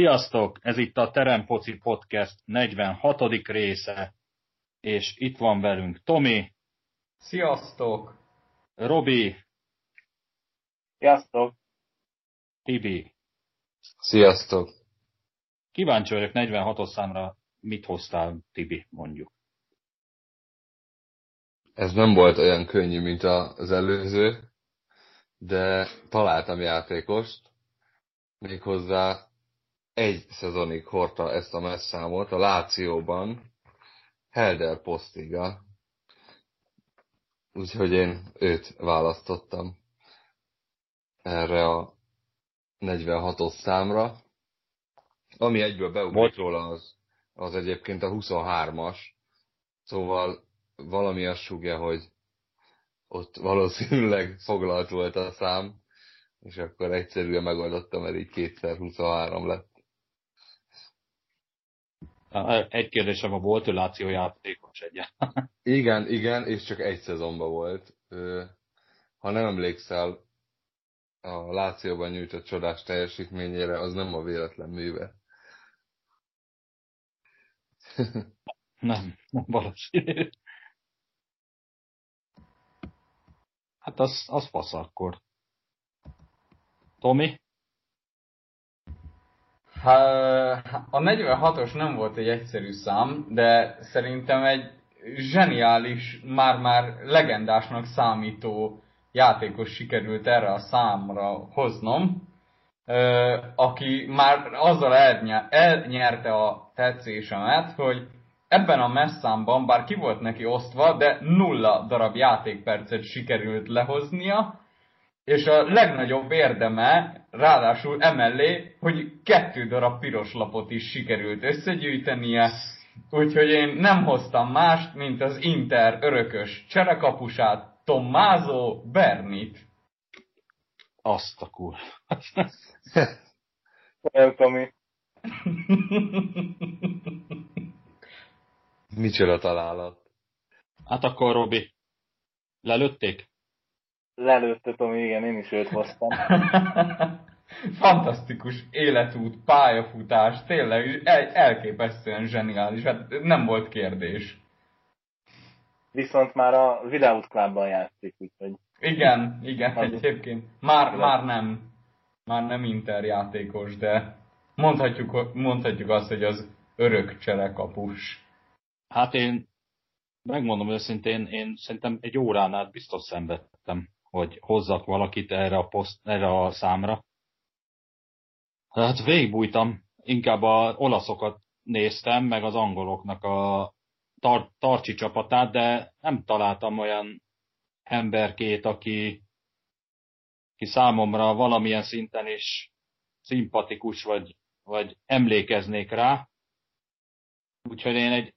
Sziasztok! Ez itt a Terempoci Podcast 46. része, és itt van velünk Tomi. Sziasztok! Robi. Sziasztok! Tibi. Sziasztok! Kíváncsi vagyok 46 számra, mit hoztál, Tibi, mondjuk. Ez nem volt olyan könnyű, mint az előző, de találtam játékost, méghozzá egy szezonig hordta ezt a messzámot a Lációban, Helder Postiga. Úgyhogy én őt választottam erre a 46-os számra. Ami egyből beugrik róla, az, az egyébként a 23-as. Szóval valami azt sugja, hogy ott valószínűleg foglalt volt a szám, és akkor egyszerűen megoldottam, mert így kétszer 23 lett. Egy kérdésem, a volt ő Láció játékos egyáltalán? Igen, igen, és csak egy szezonban volt. Ha nem emlékszel a Lációban nyújtott csodás teljesítményére, az nem a véletlen műve. nem, nem valószínű. Hát az, az fasz akkor. Tomi? A 46-os nem volt egy egyszerű szám, de szerintem egy zseniális, már-már legendásnak számító játékos sikerült erre a számra hoznom, aki már azzal elnyerte a tetszésemet, hogy ebben a messzámban, bár ki volt neki osztva, de nulla darab játékpercet sikerült lehoznia, és a legnagyobb érdeme, ráadásul emellé, hogy kettő darab piros lapot is sikerült összegyűjtenie, úgyhogy én nem hoztam mást, mint az Inter örökös cserekapusát, Tommaso Bernit. Azt a kur... Tomi. Micsoda találat. Hát akkor Robi, lelőtték? Lelőtte Tomi, igen, én is őt hoztam. Fantasztikus életút, pályafutás, tényleg el- elképesztően zseniális, hát nem volt kérdés. Viszont már a Without Clubban játszik, úgyhogy... Igen, igen, egyébként. Már, már nem. Már nem Inter játékos, de mondhatjuk, mondhatjuk azt, hogy az örök cserekapus. Hát én megmondom őszintén, én szerintem egy órán át biztos szenvedtem, hogy hozzak valakit erre a, poszt, erre a számra. Hát végigbújtam, inkább a olaszokat néztem, meg az angoloknak a tar- tarcsi csapatát, de nem találtam olyan emberkét, aki, aki számomra valamilyen szinten is szimpatikus, vagy, vagy emlékeznék rá. Úgyhogy én egy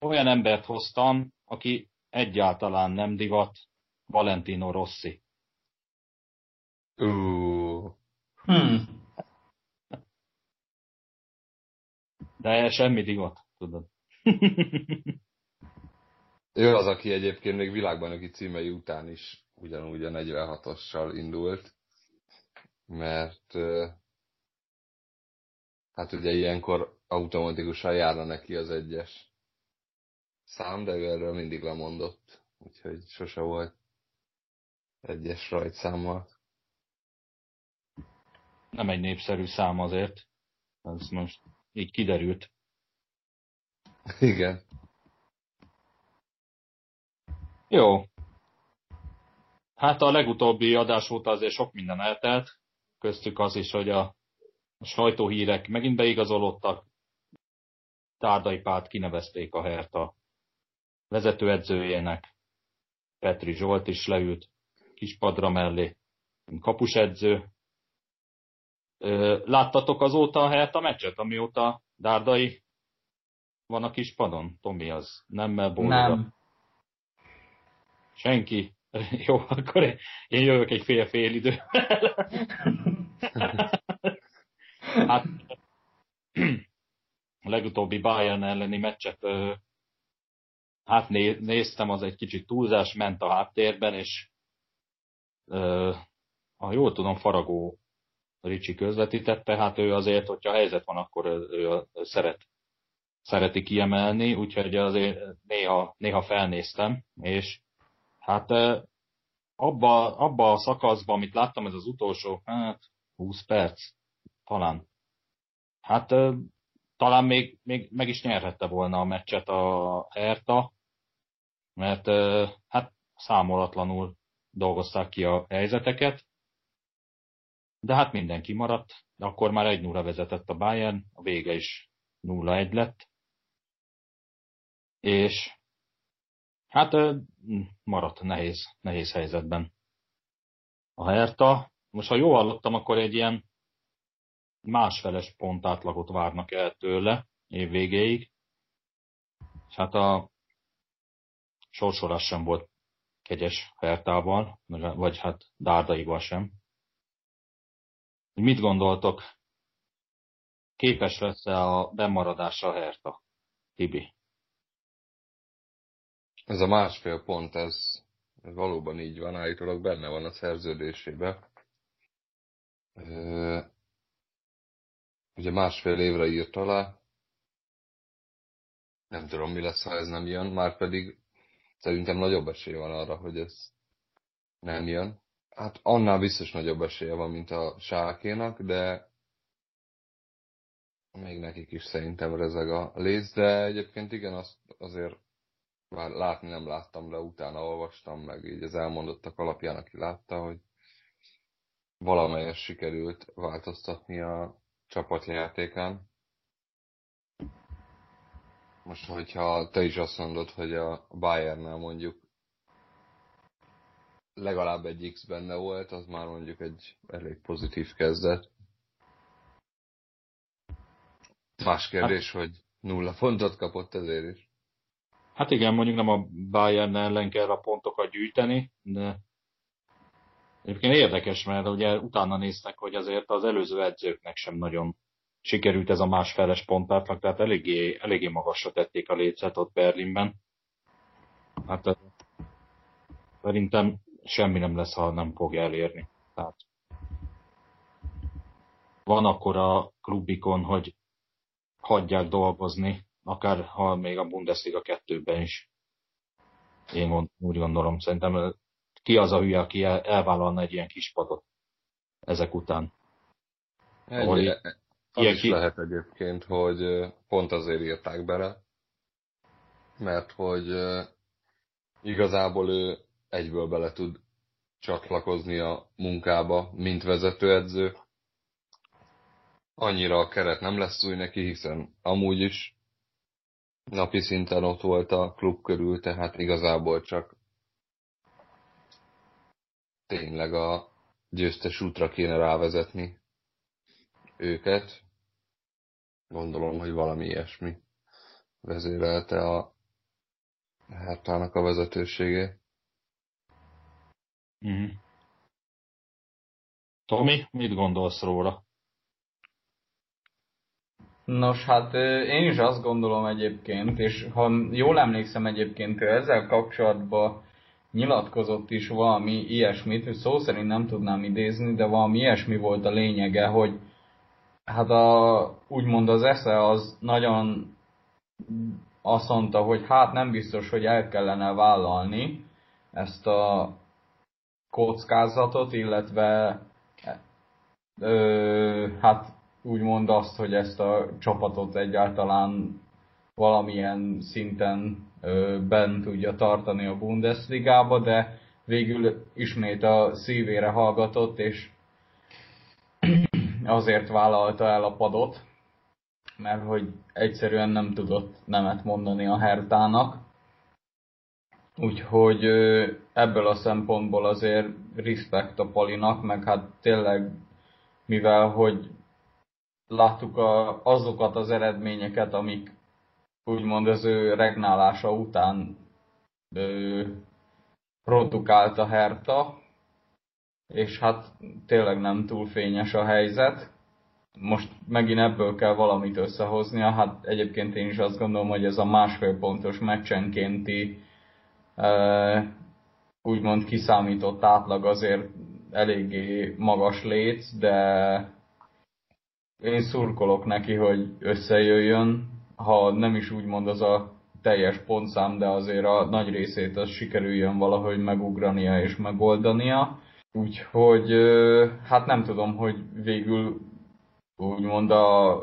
olyan embert hoztam, aki egyáltalán nem divat, Valentino Rossi. Uh. Hmm. De semmi divat, tudod. Ő az, aki egyébként még világbajnoki címei után is ugyanúgy a 46-ossal indult, mert hát ugye ilyenkor automatikusan járna neki az egyes szám, de ő erről mindig lemondott, úgyhogy sose volt egyes rajtszámmal. Nem egy népszerű szám azért. Ez most így kiderült. Igen. Jó. Hát a legutóbbi adás óta azért sok minden eltelt. Köztük az is, hogy a, a sajtóhírek megint beigazolódtak. Tárdai Pált kinevezték a Herta vezetőedzőjének. Petri Zsolt is leült kispadra mellé, kapusedző. Láttatok azóta a Herta meccset, amióta Dárdai van a kispadon? Tomi az nemmel bólogat. Nem. Senki? Jó, akkor én, én jövök egy fél-fél idő. hát a legutóbbi Bayern elleni meccset hát né, néztem, az egy kicsit túlzás ment a háttérben, és ha jól tudom, Faragó Ricsi közvetítette, hát ő azért, hogyha helyzet van, akkor ő szeret, szereti kiemelni, úgyhogy azért néha, néha felnéztem, és hát abba, abba a szakaszban, amit láttam, ez az utolsó, hát 20 perc, talán. Hát talán még, még meg is nyerhette volna a meccset a Herta, mert hát számolatlanul dolgozták ki a helyzeteket, de hát mindenki maradt, de akkor már egy 0 vezetett a Bayern, a vége is 0-1 lett, és hát maradt nehéz, nehéz helyzetben a Herta. Most ha jól hallottam, akkor egy ilyen másfeles pontátlagot várnak el tőle év végéig. És hát a sorsolás sem volt kegyes Hertával, vagy hát Dárdaival sem. Mit gondoltok? Képes lesz-e a bemaradásra Herta? Tibi? Ez a másfél pont, ez, ez valóban így van, állítólag benne van a szerződésében. Ugye másfél évre írt alá. Nem tudom, mi lesz, ha ez nem jön, már pedig szerintem nagyobb esély van arra, hogy ez nem jön. Hát annál biztos nagyobb esélye van, mint a sákénak, de még nekik is szerintem rezeg a léz, de egyébként igen, azt azért már látni nem láttam, de utána olvastam meg így az elmondottak alapján, aki látta, hogy valamelyes sikerült változtatni a csapatjátékán. Most, hogyha te is azt mondod, hogy a Bayernnel mondjuk legalább egy X benne volt, az már mondjuk egy elég pozitív kezdet. Más kérdés, hát, hogy nulla pontot kapott ezért is. Hát igen, mondjuk nem a Bayern ellen kell a pontokat gyűjteni, de egyébként érdekes, mert ugye utána néznek, hogy azért az előző edzőknek sem nagyon sikerült ez a másfeles pontátlag, tehát eléggé, eléggé magasra tették a lécet ott Berlinben. Hát szerintem semmi nem lesz, ha nem fogja elérni. Tehát van akkor a klubikon, hogy hagyják dolgozni, akár ha még a Bundesliga kettőben is. Én mond, úgy gondolom, szerintem ki az a hülye, aki el, elvállalna egy ilyen kis padot ezek után. Egy, az ilyen is ki... lehet egyébként, hogy pont azért írták bele, mert hogy igazából ő egyből bele tud csatlakozni a munkába, mint vezetőedző. Annyira a keret nem lesz új neki, hiszen amúgy is napi szinten ott volt a klub körül, tehát igazából csak tényleg a győztes útra kéne rávezetni őket. Gondolom, hogy valami ilyesmi vezérelte a Hertának a vezetőségét. Mm. Tomi, mit gondolsz róla? Nos, hát én is azt gondolom egyébként, és ha jól emlékszem egyébként, ezzel kapcsolatban nyilatkozott is valami ilyesmit, hogy szó szerint nem tudnám idézni, de valami ilyesmi volt a lényege, hogy hát a, úgymond az esze az nagyon azt mondta, hogy hát nem biztos, hogy el kellene vállalni ezt a kockázatot, illetve ö, hát úgymond azt, hogy ezt a csapatot egyáltalán valamilyen szinten ö, bent tudja tartani a Bundesligába, de végül ismét a szívére hallgatott, és azért vállalta el a padot, mert hogy egyszerűen nem tudott nemet mondani a Hertának. Úgyhogy ebből a szempontból azért respekt a Palinak, meg hát tényleg, mivel hogy láttuk a, azokat az eredményeket, amik úgymond az ő regnálása után ö, produkált a Herta, és hát tényleg nem túl fényes a helyzet. Most megint ebből kell valamit összehoznia, hát egyébként én is azt gondolom, hogy ez a másfél pontos meccsenkénti úgymond kiszámított átlag azért eléggé magas léc, de én szurkolok neki, hogy összejöjjön, ha nem is úgymond az a teljes pontszám, de azért a nagy részét az sikerüljön valahogy megugrania és megoldania. Úgyhogy hát nem tudom, hogy végül úgymond a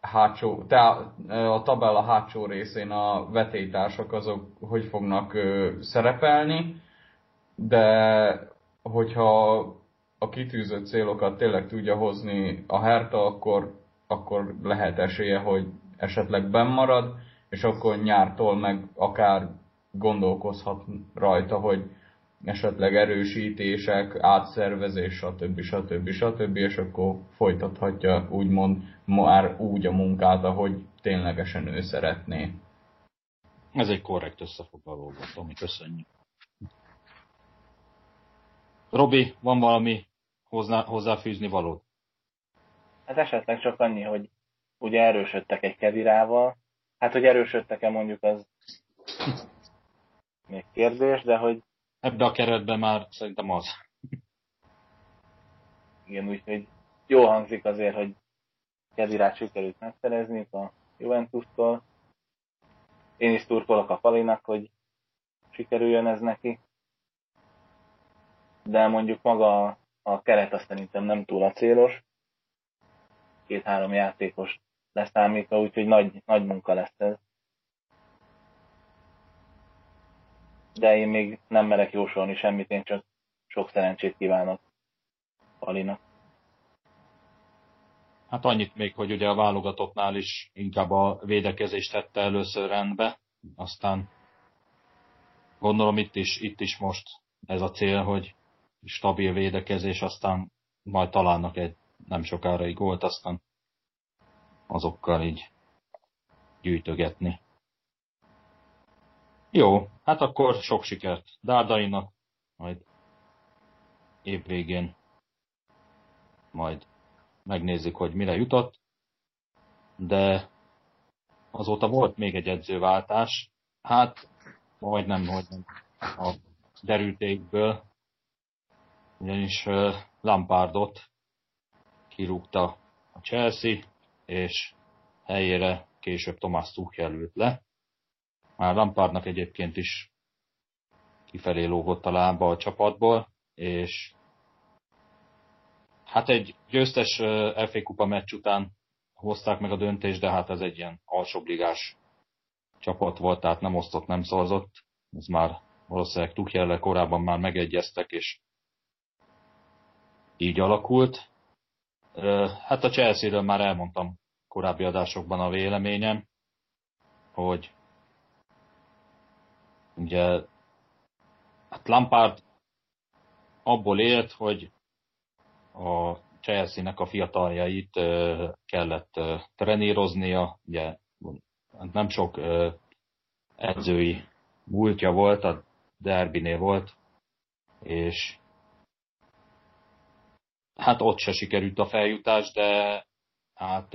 hátsó, te a tabella hátsó részén a vetétársak azok hogy fognak szerepelni, de hogyha a kitűzött célokat tényleg tudja hozni a Herta, akkor, akkor lehet esélye, hogy esetleg marad, és akkor nyártól meg akár gondolkozhat rajta, hogy esetleg erősítések, átszervezés, stb. stb. stb. és akkor folytathatja úgymond már úgy a munkát, ahogy ténylegesen ő szeretné. Ez egy korrekt összefoglaló volt, Tomi, köszönjük. Robi, van valami hozzá, hozzáfűzni valód? Hát esetleg csak annyi, hogy ugye erősödtek egy kevirával. Hát, hogy erősödtek-e mondjuk az még kérdés, de hogy... Ebbe a keretben már szerintem az. Igen, úgyhogy jó hangzik azért, hogy kevirát sikerült megszerezni a Juventus-tól. Én is turkolok a Palinak, hogy sikerüljön ez neki. De mondjuk maga a keret azt szerintem nem túl a célos. Két-három játékos leszámítva, úgyhogy nagy, nagy munka lesz ez. De én még nem merek jósolni semmit, én csak sok szerencsét kívánok Palinak. Hát annyit még, hogy ugye a válogatottnál is inkább a védekezést tette először rendbe, aztán gondolom itt is, itt is most ez a cél, hogy stabil védekezés, aztán majd találnak egy nem sokára egy gólt, aztán azokkal így gyűjtögetni. Jó, hát akkor sok sikert Dárdainak, majd évvégén majd megnézzük, hogy mire jutott, de azóta volt még egy edzőváltás, hát majdnem, hogy a derültékből, ugyanis Lampardot kirúgta a Chelsea, és helyére később Tomás Tuchel ült le. Már Lampardnak egyébként is kifelé lógott a lába a csapatból, és hát egy győztes FA Kupa meccs után hozták meg a döntést, de hát ez egy ilyen alsóbligás csapat volt, tehát nem osztott, nem szorzott. Ez már valószínűleg Tuchel korábban már megegyeztek, és így alakult. Hát a Chelsea-ről már elmondtam korábbi adásokban a véleményem, hogy ugye hát Lampard abból élt, hogy a Chelsea-nek a fiataljait kellett treníroznia, ugye nem sok edzői múltja volt, a Derbinél volt, és hát ott se sikerült a feljutás, de hát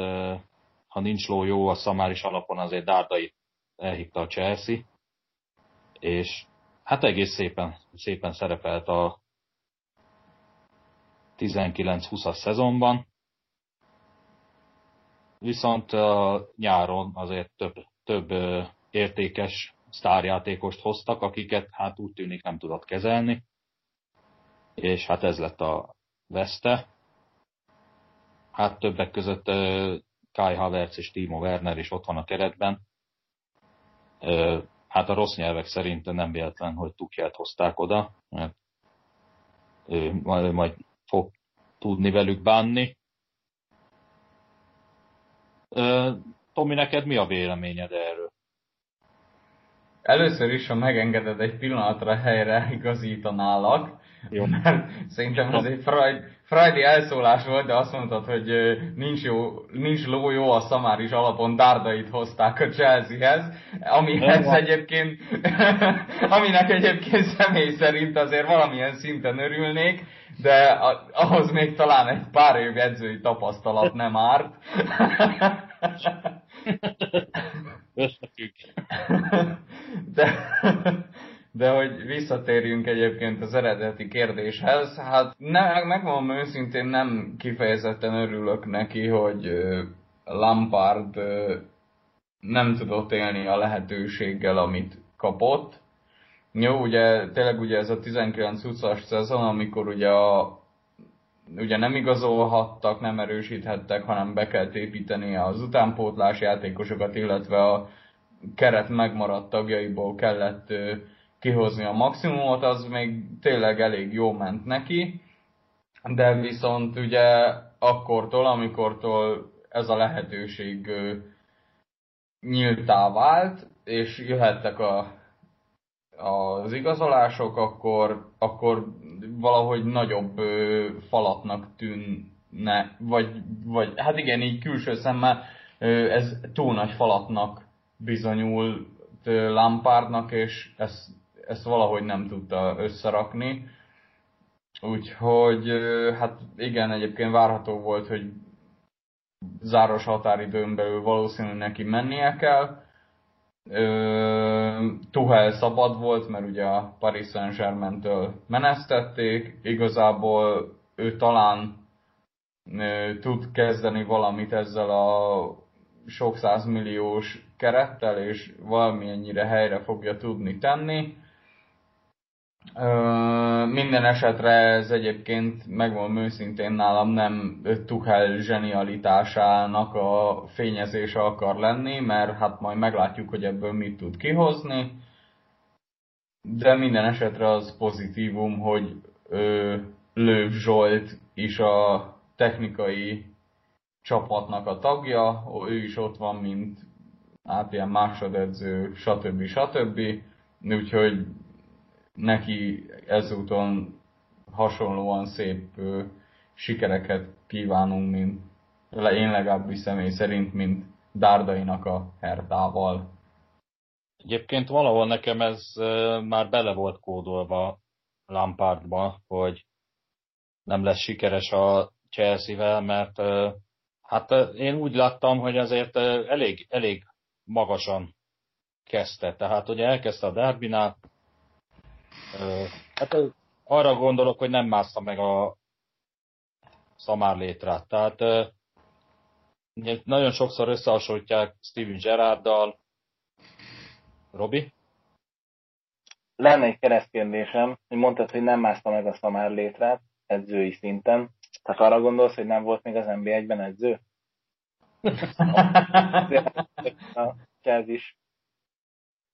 ha nincs ló jó, a szamáris alapon azért Dárdai elhívta a Chelsea, és hát egész szépen, szépen szerepelt a 19-20-as szezonban, viszont a nyáron azért több, több értékes sztárjátékost hoztak, akiket hát úgy tűnik nem tudott kezelni, és hát ez lett a veszte. Hát többek között Kai Havertz és Timo Werner is ott van a keretben. Hát a rossz nyelvek szerint nem véletlen, hogy Tukját hozták oda, mert ő majd, majd fog tudni velük bánni. Tomi, neked mi a véleményed erről? Először is, ha megengeded egy pillanatra helyre igazítanálak, jó. Mert szerintem ez egy Freud, Freudi elszólás volt, de azt mondtad, hogy nincs, jó, nincs ló jó a szamár is alapon Dárdait hozták a Chelseahez, amihez egyébként, aminek egyébként személy szerint azért valamilyen szinten örülnék, de ahhoz még talán egy pár év edzői tapasztalat nem árt. De, De hogy visszatérjünk egyébként az eredeti kérdéshez, hát ne, megmondom őszintén nem kifejezetten örülök neki, hogy Lampard nem tudott élni a lehetőséggel, amit kapott. Jó, ugye tényleg ugye ez a 19-20-as szezon, amikor ugye a ugye nem igazolhattak, nem erősíthettek, hanem be kell építeni az utánpótlás játékosokat, illetve a keret megmaradt tagjaiból kellett kihozni a maximumot, az még tényleg elég jó ment neki, de viszont ugye akkortól, amikortól ez a lehetőség nyíltá vált, és jöhettek a, az igazolások, akkor, akkor valahogy nagyobb falatnak tűnne, vagy, vagy hát igen, így külső szemmel ez túl nagy falatnak bizonyul Lampardnak, és ezt, ezt valahogy nem tudta összerakni. Úgyhogy hát igen, egyébként várható volt, hogy záros határidőn belül valószínűleg neki mennie kell. Tuhel szabad volt, mert ugye a Paris Saint-Germain-től menesztették. Igazából ő talán tud kezdeni valamit ezzel a sok százmilliós kerettel, és valamennyire helyre fogja tudni tenni. Minden esetre ez egyébként, megmondom őszintén nálam nem Tuchel zsenialitásának a fényezése akar lenni, mert hát majd meglátjuk, hogy ebből mit tud kihozni. De minden esetre az pozitívum, hogy Lőv Zsolt is a technikai csapatnak a tagja, ő is ott van, mint át ilyen másodedző, stb. stb. Úgyhogy neki ezúton hasonlóan szép ö, sikereket kívánunk, mint én legalábbis személy szerint, mint Dárdainak a Hertával. Egyébként valahol nekem ez már bele volt kódolva Lampardba, hogy nem lesz sikeres a Chelsea-vel, mert hát én úgy láttam, hogy azért elég, elég magasan kezdte. Tehát ugye elkezdte a Derbinál, Hát arra gondolok, hogy nem mászta meg a szamár létrát. Tehát nagyon sokszor összehasonlítják Steven Gerrarddal. Robi? Lenne egy keresztkérdésem, hogy mondtad, hogy nem mászta meg a szamár létrát edzői szinten. Tehát arra gondolsz, hogy nem volt még az NB1-ben edző? a is.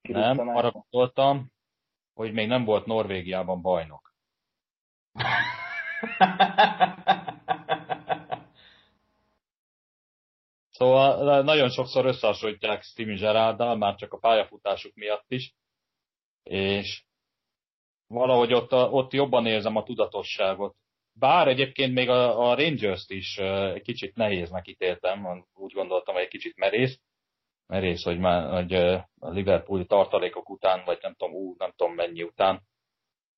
Nem, arra gondoltam, hogy még nem volt Norvégiában bajnok. Szóval nagyon sokszor összehasonlítják Steven Gerrarddal, már csak a pályafutásuk miatt is, és valahogy ott, ott jobban érzem a tudatosságot. Bár egyébként még a, a Rangers-t is egy kicsit nehéznek ítéltem, úgy gondoltam, hogy egy kicsit merész, merész, hogy, már, hogy a Liverpooli tartalékok után, vagy nem tudom, ú, nem tudom mennyi után,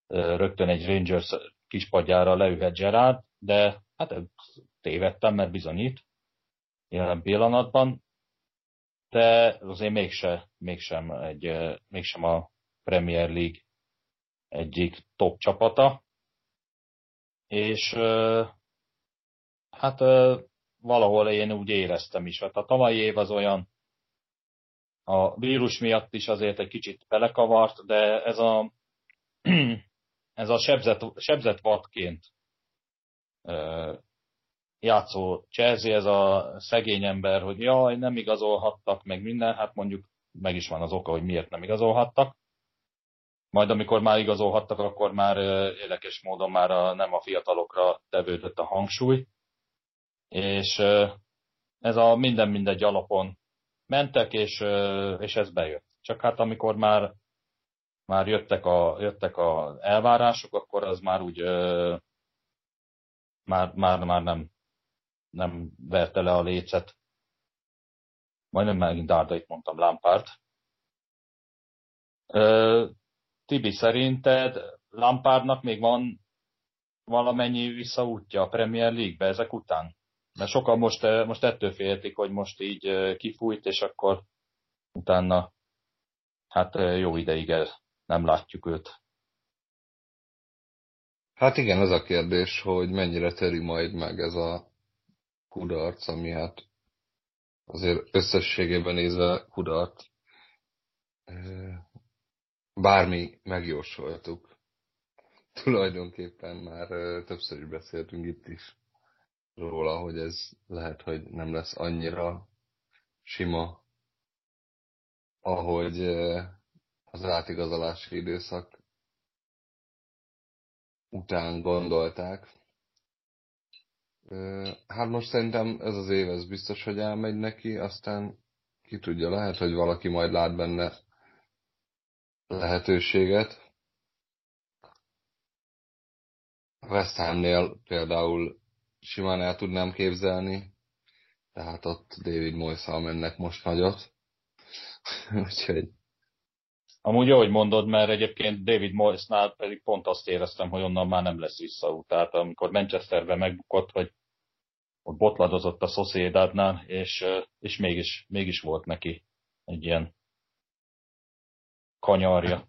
rögtön egy Rangers kispadjára leühet Gerard, de hát tévedtem, mert bizonyít jelen pillanatban, de azért mégse, mégsem, egy, mégsem a Premier League egyik top csapata, és hát valahol én úgy éreztem is. Hát a tavalyi év az olyan, a vírus miatt is azért egy kicsit belekavart, de ez a, ez a sebzett, sebzett vadként játszó Chelsea, ez a szegény ember, hogy jaj, nem igazolhattak, meg minden, hát mondjuk meg is van az oka, hogy miért nem igazolhattak. Majd amikor már igazolhattak, akkor már érdekes módon már a, nem a fiatalokra tevődött a hangsúly. És ez a minden mindegy alapon mentek, és, és ez bejött. Csak hát amikor már, már jöttek, a, jöttek a elvárások, akkor az már úgy már, már, már nem, nem verte le a lécet. Majdnem megint Dárdait mondtam, Lampard. Tibi, szerinted Lampardnak még van valamennyi visszaútja a Premier League-be ezek után? Mert sokan most, eh, most ettől féltik, hogy most így eh, kifújt, és akkor utána hát eh, jó ideig el, nem látjuk őt. Hát igen, az a kérdés, hogy mennyire töri majd meg ez a kudarc, ami hát azért összességében nézve kudarc. Bármi megjósoltuk. Tulajdonképpen már többször is beszéltünk itt is róla, hogy ez lehet, hogy nem lesz annyira sima, ahogy az átigazolási időszak után gondolták. Hát most szerintem ez az év, ez biztos, hogy elmegy neki, aztán ki tudja, lehet, hogy valaki majd lát benne lehetőséget. West Hamnél például simán el tudnám képzelni, tehát ott David Moyszal mennek most nagyot. Úgyhogy... Amúgy ahogy mondod, mert egyébként David Moyesnál pedig pont azt éreztem, hogy onnan már nem lesz visszaút. Tehát amikor Manchesterbe megbukott, hogy ott botladozott a Sociedadnál, és, és mégis, mégis volt neki egy ilyen kanyarja.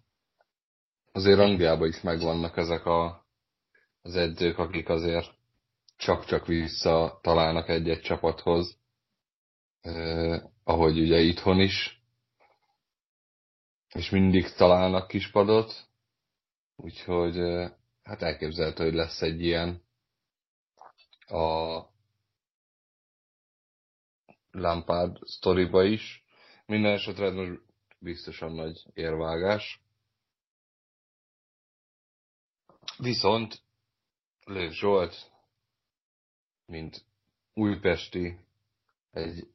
Azért Angliában is megvannak ezek a, az edzők, akik azért csak-csak vissza találnak egy-egy csapathoz, eh, ahogy ugye itthon is, és mindig találnak kispadot, úgyhogy eh, hát elképzelhető, hogy lesz egy ilyen a Lampard sztoriba is. Minden esetre most biztosan nagy érvágás. Viszont Lőv Zsolt mint újpesti, egy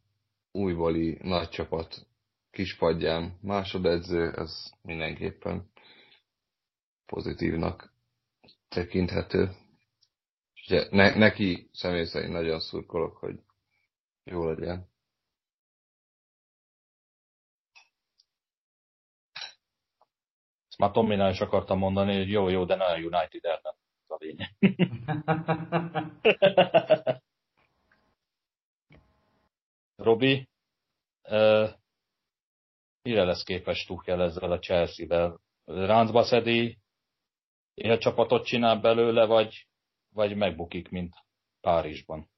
újbali nagy csapat kispadján másodedző, ez mindenképpen pozitívnak tekinthető. Ugye ne, neki személy szerint nagyon szurkolok, hogy jó legyen. Ezt már Tominál is akartam mondani, hogy jó, jó, de ne a United ellen a lényeg. Robi, uh, mire lesz képes Tuchel ezzel a Chelsea-vel? Ráncba szedi, ilyen csapatot csinál belőle, vagy, vagy megbukik, mint Párizsban?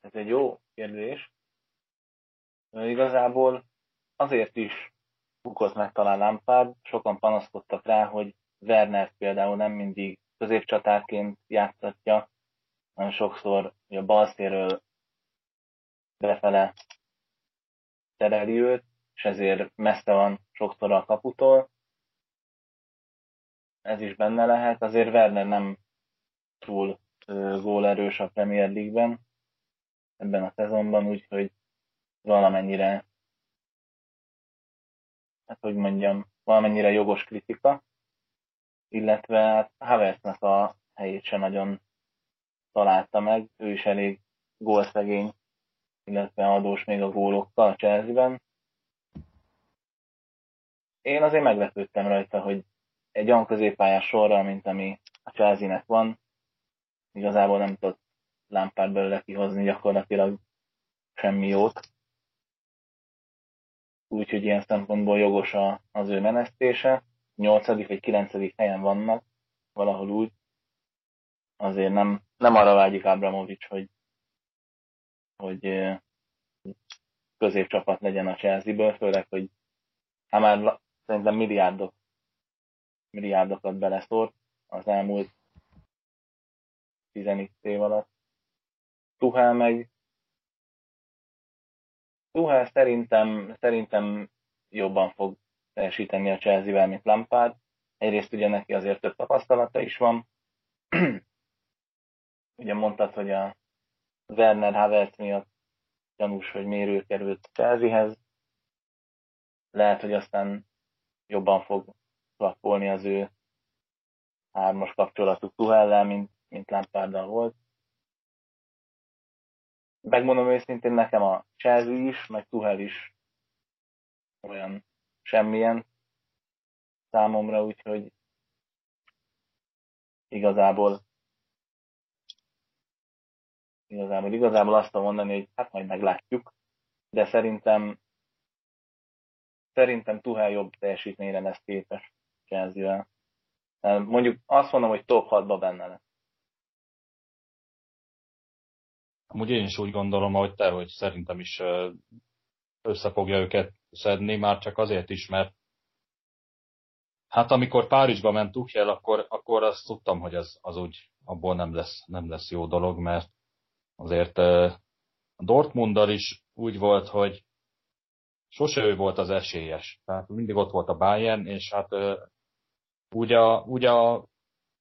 Ez egy jó kérdés. Igazából azért is bukott meg talán Lampard, sokan panaszkodtak rá, hogy Werner például nem mindig középcsatárként játszatja, hanem sokszor a balszéről befele tereli őt, és ezért messze van sokszor a kaputól. Ez is benne lehet. Azért Werner nem túl gólerős a Premier League-ben ebben a szezonban, úgyhogy valamennyire, hát hogy mondjam, valamennyire jogos kritika illetve hát Havertznek a helyét sem nagyon találta meg, ő is elég gólszegény, illetve adós még a gólokkal a Chelsea-ben. Én azért meglepődtem rajta, hogy egy olyan középpályás sorral, mint ami a Chelsea-nek van, igazából nem tudott lámpát belőle kihozni gyakorlatilag semmi jót. Úgyhogy ilyen szempontból jogos a, az ő menesztése nyolcadik vagy kilencedik helyen vannak, valahol úgy, azért nem, nem arra vágyik Abramovics, hogy, hogy középcsapat legyen a Chelsea-ből, főleg, hogy hát már szerintem milliárdok, milliárdokat beleszórt az elmúlt 10 év alatt. Tuhel meg Tuhel szerintem, szerintem jobban fog teljesíteni a Chelsea-vel, mint Lampard. Egyrészt ugye neki azért több tapasztalata is van. ugye mondtad, hogy a Werner Havertz miatt gyanús, hogy mérő került Chelseahez. Lehet, hogy aztán jobban fog lappolni az ő hármas kapcsolatuk Tuhellel, mint, mint Lamparddal volt. Megmondom őszintén, nekem a Chelsea is, meg Tuhel is olyan semmilyen számomra, úgyhogy igazából igazából, igazából azt mondani, hogy hát majd meglátjuk, de szerintem szerintem Tuhel jobb teljesítményre lesz képes Chelsea-vel. Mondjuk azt mondom, hogy top 6-ba benne lesz. Amúgy én is úgy gondolom, hogy te, hogy szerintem is össze őket szedni, már csak azért is, mert hát amikor Párizsba ment Tuchel, akkor, akkor azt tudtam, hogy az, az úgy abból nem lesz, nem lesz jó dolog, mert azért a Dortmunddal is úgy volt, hogy sose ő volt az esélyes. Tehát mindig ott volt a Bayern, és hát úgy a, úgy a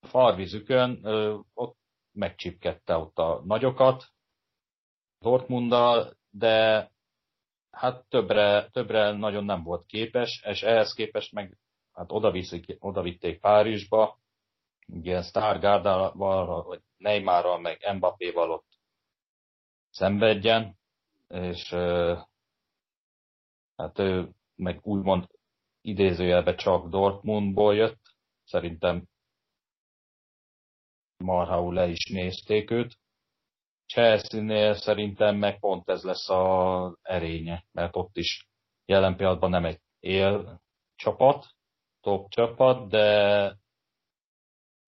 farvizükön ott megcsipkedte ott a nagyokat Dortmunddal, de hát többre, többre nagyon nem volt képes, és ehhez képest meg hát oda, viszik, oda vitték Párizsba, ilyen Stargárdával, vagy Neymarral, meg Mbappéval ott szenvedjen, és hát ő meg úgymond idézőjelbe csak Dortmundból jött, szerintem marhaul le is nézték őt. Chelsea-nél szerintem meg pont ez lesz az erénye, mert ott is jelen pillanatban nem egy él csapat, top csapat, de,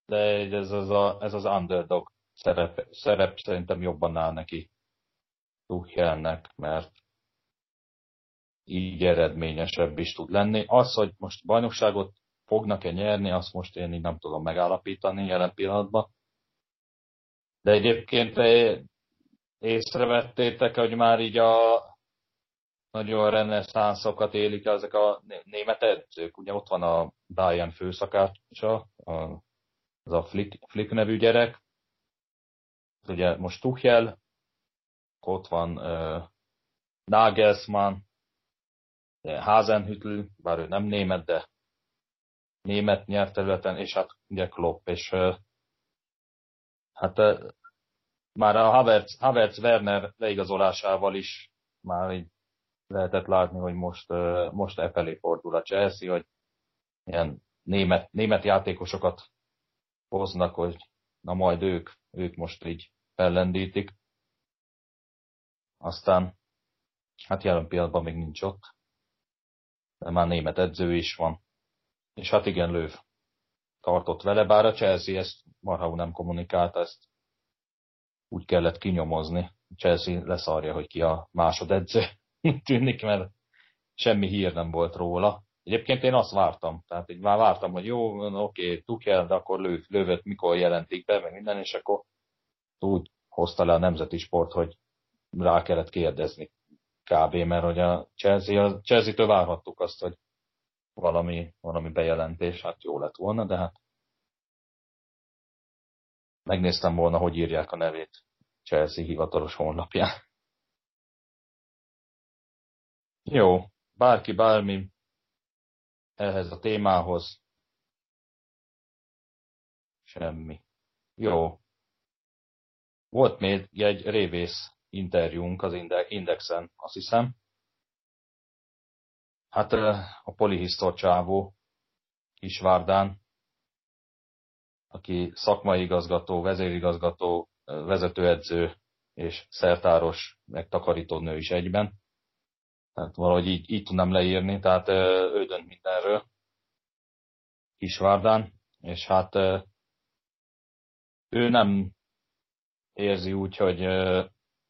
de ez az, a, ez az underdog szerep, szerep szerintem jobban áll neki Tuchelnek, mert így eredményesebb is tud lenni. Az, hogy most bajnokságot fognak-e nyerni, azt most én így nem tudom megállapítani jelen pillanatban. De egyébként észrevettétek, hogy már így a nagyon reneszánszokat élik ezek a német edzők. Ugye ott van a Bayern főszakácsa, az a Flick, Flick nevű gyerek. Ugye most Tuchel, ott van uh, Nagelsmann, Hasenhüttl, bár ő nem német, de német nyelvterületen, és hát ugye Klopp, és uh, hát már a Havertz, Havertz Werner leigazolásával is már így lehetett látni, hogy most, most e felé fordul a Chelsea, hogy ilyen német, német játékosokat hoznak, hogy na majd ők, ők most így fellendítik. Aztán, hát jelen pillanatban még nincs ott, de már német edző is van. És hát igen, Löv tartott vele, bár a Chelsea ezt marha nem kommunikálta, ezt úgy kellett kinyomozni. Chelsea leszarja, hogy ki a másodedző. Tűnik, mert semmi hír nem volt róla. Egyébként én azt vártam, tehát így már vártam, hogy jó, oké, okay, Tuchel, de akkor lő, lővet mikor jelentik be, meg minden, és akkor úgy hozta le a nemzeti sport, hogy rá kellett kérdezni kb. mert hogy a Chelsea, a Chelsea-től várhattuk azt, hogy valami, valami bejelentés, hát jó lett volna, de hát megnéztem volna, hogy írják a nevét Chelsea hivatalos honlapján. Jó, bárki bármi ehhez a témához. Semmi. Jó. Volt még egy révész interjúnk az Indexen, azt hiszem. Hát a polihisztor csávó Kisvárdán, aki szakmai igazgató, vezérigazgató, vezetőedző és szertáros, meg takarítónő is egyben. Tehát valahogy így, így tudnám leírni, tehát ő dönt mindenről Kisvárdán, és hát ő nem érzi úgy, hogy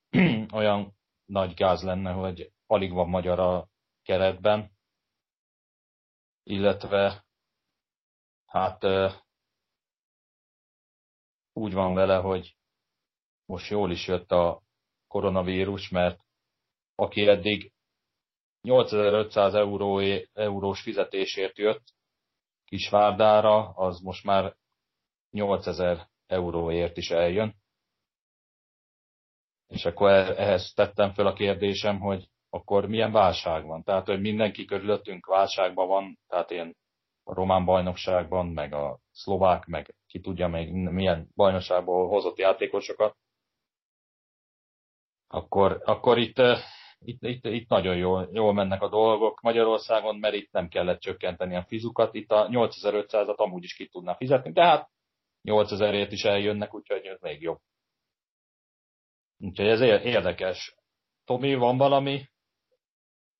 olyan nagy gáz lenne, hogy alig van magyar a keretben, illetve hát úgy van vele, hogy most jól is jött a koronavírus, mert aki eddig 8500 euró, eurós fizetésért jött Kisvárdára, az most már 8000 euróért is eljön. És akkor e-, ehhez tettem fel a kérdésem, hogy akkor milyen válság van. Tehát, hogy mindenki körülöttünk válságban van, tehát ilyen román bajnokságban, meg a szlovák, meg ki tudja még milyen bajnokságból hozott játékosokat, akkor, akkor itt, itt, itt, itt nagyon jól, jól mennek a dolgok Magyarországon, mert itt nem kellett csökkenteni a fizukat. Itt a 8500-at amúgy is ki tudná fizetni, de hát 8000-ért is eljönnek, úgyhogy ez még jobb. Úgyhogy ez érdekes. Tomi, van valami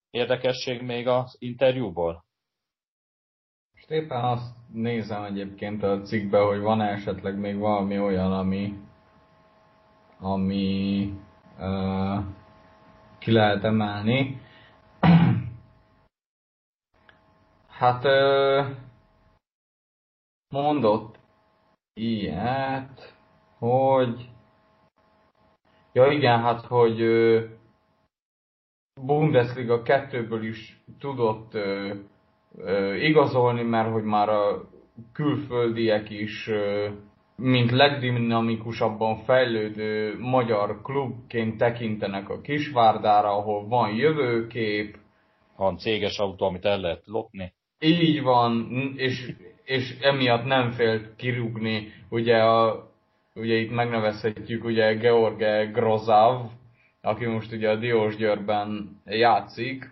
érdekesség még az interjúból? Éppen azt nézem egyébként a cikkbe, hogy van esetleg még valami olyan, ami, ami uh, ki lehet emelni. hát uh, mondott ilyet, hogy ja igen, hát hogy uh, Bundesliga 2-ből is tudott uh, igazolni, mert hogy már a külföldiek is mint legdinamikusabban fejlődő magyar klubként tekintenek a Kisvárdára, ahol van jövőkép. Van céges autó, amit el lehet lopni. Így van, és, és emiatt nem félt kirúgni, ugye, a, ugye itt megnevezhetjük ugye George Grozav, aki most ugye a Diós Győrben játszik,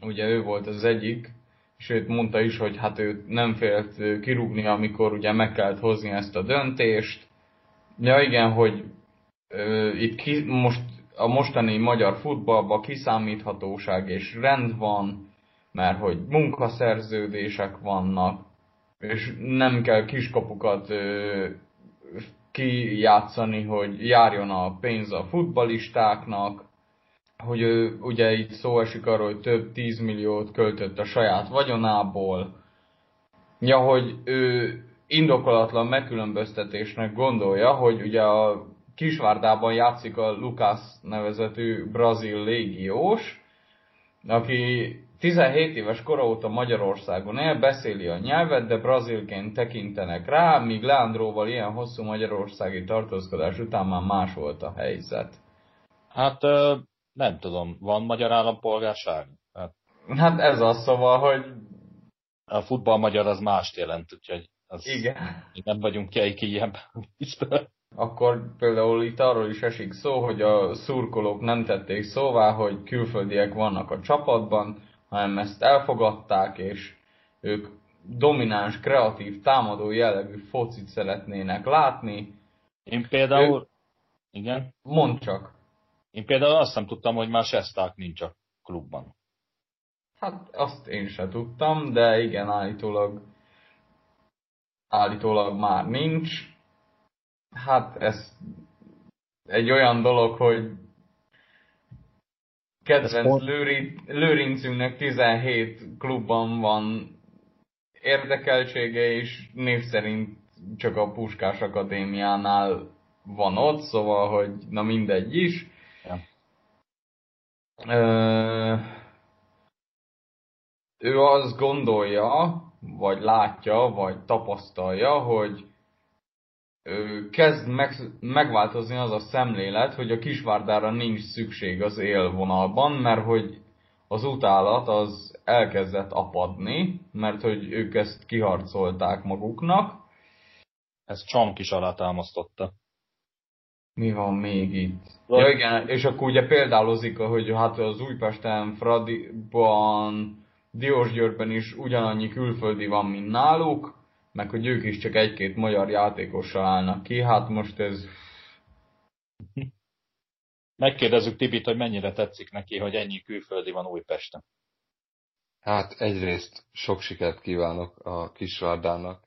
ugye ő volt az egyik, sőt mondta is, hogy hát ő nem félt kirúgni, amikor ugye meg kellett hozni ezt a döntést. Ja igen, hogy ö, itt ki, most a mostani magyar futballban kiszámíthatóság és rend van, mert hogy munkaszerződések vannak, és nem kell kiskapukat ö, kijátszani, hogy járjon a pénz a futbalistáknak, hogy ő ugye itt szó esik arról, hogy több 10 milliót költött a saját vagyonából, ja, hogy ő indokolatlan megkülönböztetésnek gondolja, hogy ugye a Kisvárdában játszik a Lucas nevezetű brazil légiós, aki 17 éves kora óta Magyarországon él, beszéli a nyelvet, de brazilként tekintenek rá, míg Leandróval ilyen hosszú magyarországi tartózkodás után már más volt a helyzet. Hát nem tudom, van magyar állampolgárság? Hát, hát ez az szóval, hogy... A futball magyar az mást jelent, úgyhogy az Igen. nem vagyunk ki ilyen Akkor például itt arról is esik szó, hogy a szurkolók nem tették szóvá, hogy külföldiek vannak a csapatban, hanem ezt elfogadták, és ők domináns, kreatív, támadó jellegű focit szeretnének látni. Én például... Ő... Igen? Mondd csak. Én például azt nem tudtam, hogy már Sesták nincs a klubban. Hát azt én sem tudtam, de igen, állítólag állítólag már nincs. Hát ez egy olyan dolog, hogy kedvenc Lőri, Lőrincünknek 17 klubban van érdekeltsége, és név szerint csak a Puskás Akadémiánál van ott, szóval, hogy na mindegy is. Ő azt gondolja, vagy látja, vagy tapasztalja, hogy kezd meg, megváltozni az a szemlélet, hogy a kisvárdára nincs szükség az élvonalban, mert hogy az utálat az elkezdett apadni, mert hogy ők ezt kiharcolták maguknak. Ez Csank is alátámasztotta. Mi van még itt? Ja igen, és akkor ugye példálozik, hogy hát az Újpesten, Fradiban, Diósgyőrben is ugyanannyi külföldi van, mint náluk, meg hogy ők is csak egy-két magyar játékossal állnak ki, hát most ez... Megkérdezzük Tibit, hogy mennyire tetszik neki, hogy ennyi külföldi van Újpesten. Hát egyrészt sok sikert kívánok a Kisvárdának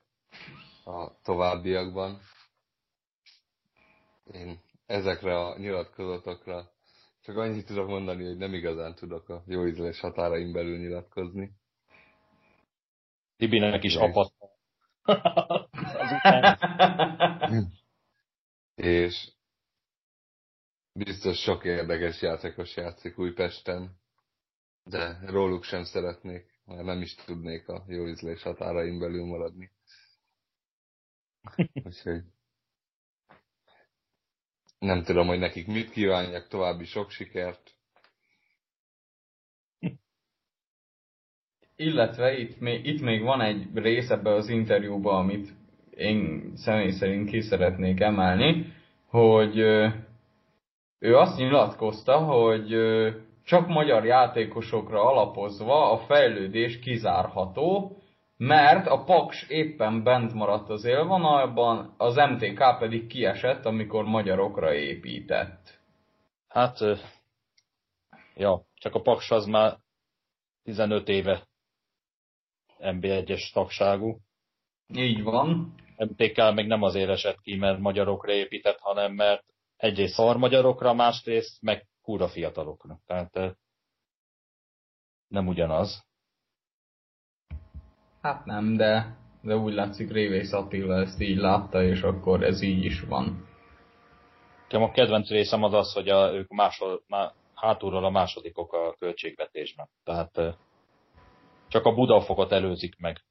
a továbbiakban én ezekre a nyilatkozatokra csak annyit tudok mondani, hogy nem igazán tudok a jó ízlés határaim belül nyilatkozni. Tibinek is apat. És biztos sok érdekes játékos játszik Újpesten, de róluk sem szeretnék, mert nem is tudnék a jó ízlés határaim belül maradni. Úgyhogy nem tudom, hogy nekik mit kívánjak, további sok sikert. Illetve itt még, itt még van egy rész ebbe az interjúban, amit én személy szerint ki szeretnék emelni, hogy ő azt nyilatkozta, hogy csak magyar játékosokra alapozva a fejlődés kizárható, mert a Paks éppen bent maradt az élvonalban, az MTK pedig kiesett, amikor magyarokra épített. Hát Ja, csak a Paks az már 15 éve NB1-es tagságú. Így van. MTK még nem azért esett ki, mert magyarokra épített, hanem mert egyrészt szar magyarokra, másrészt meg kúra fiatalokra. Tehát nem ugyanaz. Hát nem, de, de úgy látszik Révész Attila ezt így látta, és akkor ez így is van. Nekem a kedvenc részem az az, hogy a, ők másod, má, hátulról a másodikok a költségvetésben. Tehát csak a Budafokot előzik meg.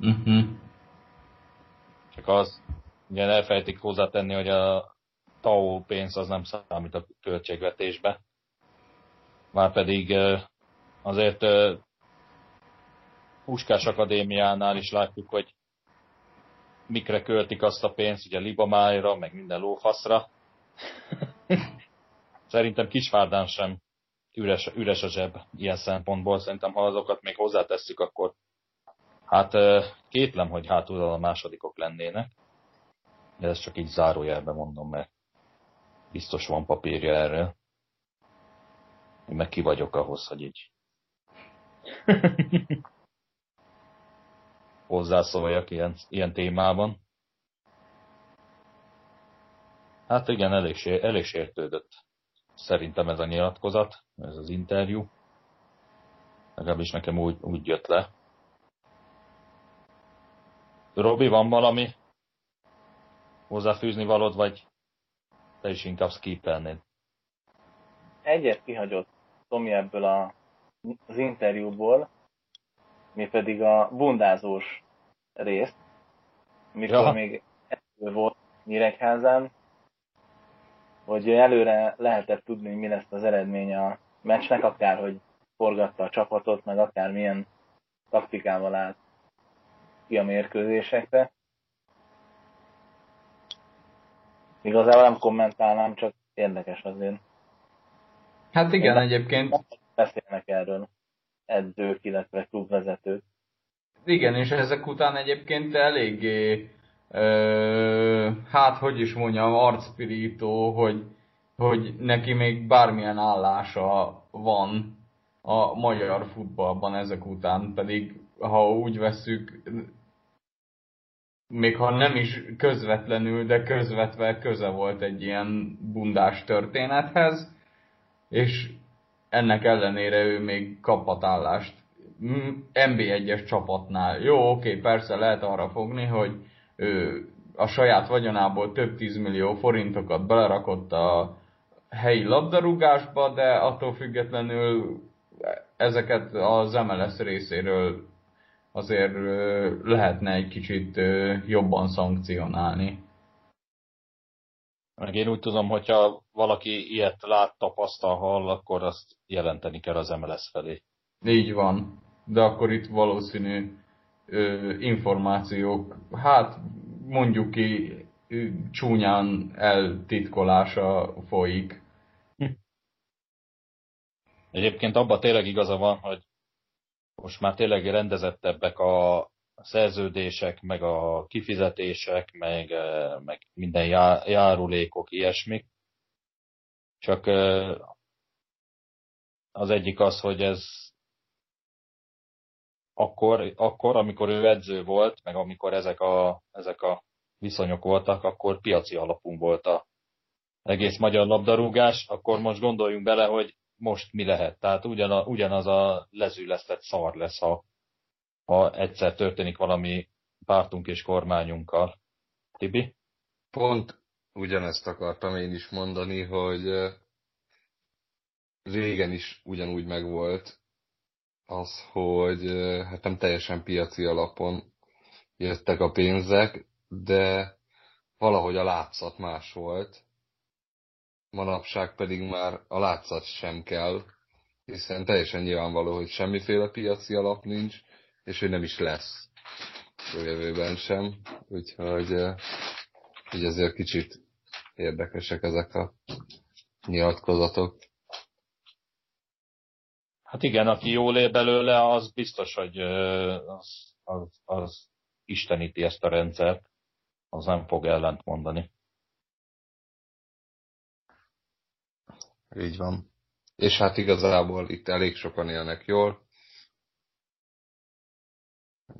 Uh-huh. Csak az, ugye elfelejtik hozzátenni, hogy a TAO pénz az nem számít a költségvetésbe. Márpedig azért Puskás Akadémiánál is látjuk, hogy mikre költik azt a pénzt, ugye libamájra, meg minden lófaszra. Szerintem Kisvárdán sem üres, üres a zseb ilyen szempontból. Szerintem, ha azokat még hozzátesszük, akkor hát kétlem, hogy hátul a másodikok lennének. De ezt csak így zárójelben mondom, mert biztos van papírja erről. Én meg ki vagyok ahhoz, hogy így hozzászóljak ilyen, ilyen témában. Hát igen, elég, elég sértődött szerintem ez a nyilatkozat, ez az interjú. Legalábbis nekem úgy, úgy jött le. Robi, van valami hozzáfűzni valód, vagy te is inkább skipelnéd? Egyet kihagyott Tomi ebből a, az interjúból, mi pedig a bundázós részt, mikor ja. még volt Nyíregyházán, hogy előre lehetett tudni, hogy mi lesz az eredmény a meccsnek, akár hogy forgatta a csapatot, meg akár milyen taktikával állt ki a mérkőzésekre. Igazából nem kommentálnám, csak érdekes azért. Hát igen, Én egyébként. Beszélnek erről edzők, illetve klubvezetők. Igen, és ezek után egyébként eléggé ö, hát hogy is mondjam, arcpirító, hogy, hogy neki még bármilyen állása van a magyar futballban ezek után, pedig ha úgy veszük, még ha nem is közvetlenül, de közvetve köze volt egy ilyen bundás történethez, és ennek ellenére ő még kaphat állást MB1-es csapatnál. Jó, oké, persze lehet arra fogni, hogy ő a saját vagyonából több tízmillió forintokat belerakott a helyi labdarúgásba, de attól függetlenül ezeket az MLS részéről azért lehetne egy kicsit jobban szankcionálni. Meg én úgy tudom, hogyha valaki ilyet lát, tapasztal, hall, akkor azt jelenteni kell az MLS felé. Így van. De akkor itt valószínű ö, információk, hát mondjuk ki csúnyán eltitkolása folyik. Egyébként abban tényleg igaza van, hogy most már tényleg rendezettebbek a szerződések, meg a kifizetések, meg, meg minden járulékok, ilyesmik. Csak az egyik az, hogy ez akkor, akkor, amikor ő edző volt, meg amikor ezek a, ezek a viszonyok voltak, akkor piaci alapunk volt a egész magyar labdarúgás, akkor most gondoljunk bele, hogy most mi lehet. Tehát ugyanaz, ugyanaz a lezülesztett szar lesz, ha, ha egyszer történik valami pártunk és kormányunkkal. Tibi? Pont ugyanezt akartam én is mondani, hogy régen is ugyanúgy megvolt az, hogy hát nem teljesen piaci alapon jöttek a pénzek, de valahogy a látszat más volt. Manapság pedig már a látszat sem kell, hiszen teljesen nyilvánvaló, hogy semmiféle piaci alap nincs, és hogy nem is lesz a jövőben sem. Úgyhogy így ezért kicsit érdekesek ezek a nyilatkozatok. Hát igen, aki jól él belőle, az biztos, hogy az, az, az isteníti ezt a rendszert, az nem fog ellent mondani. Így van. És hát igazából itt elég sokan élnek jól.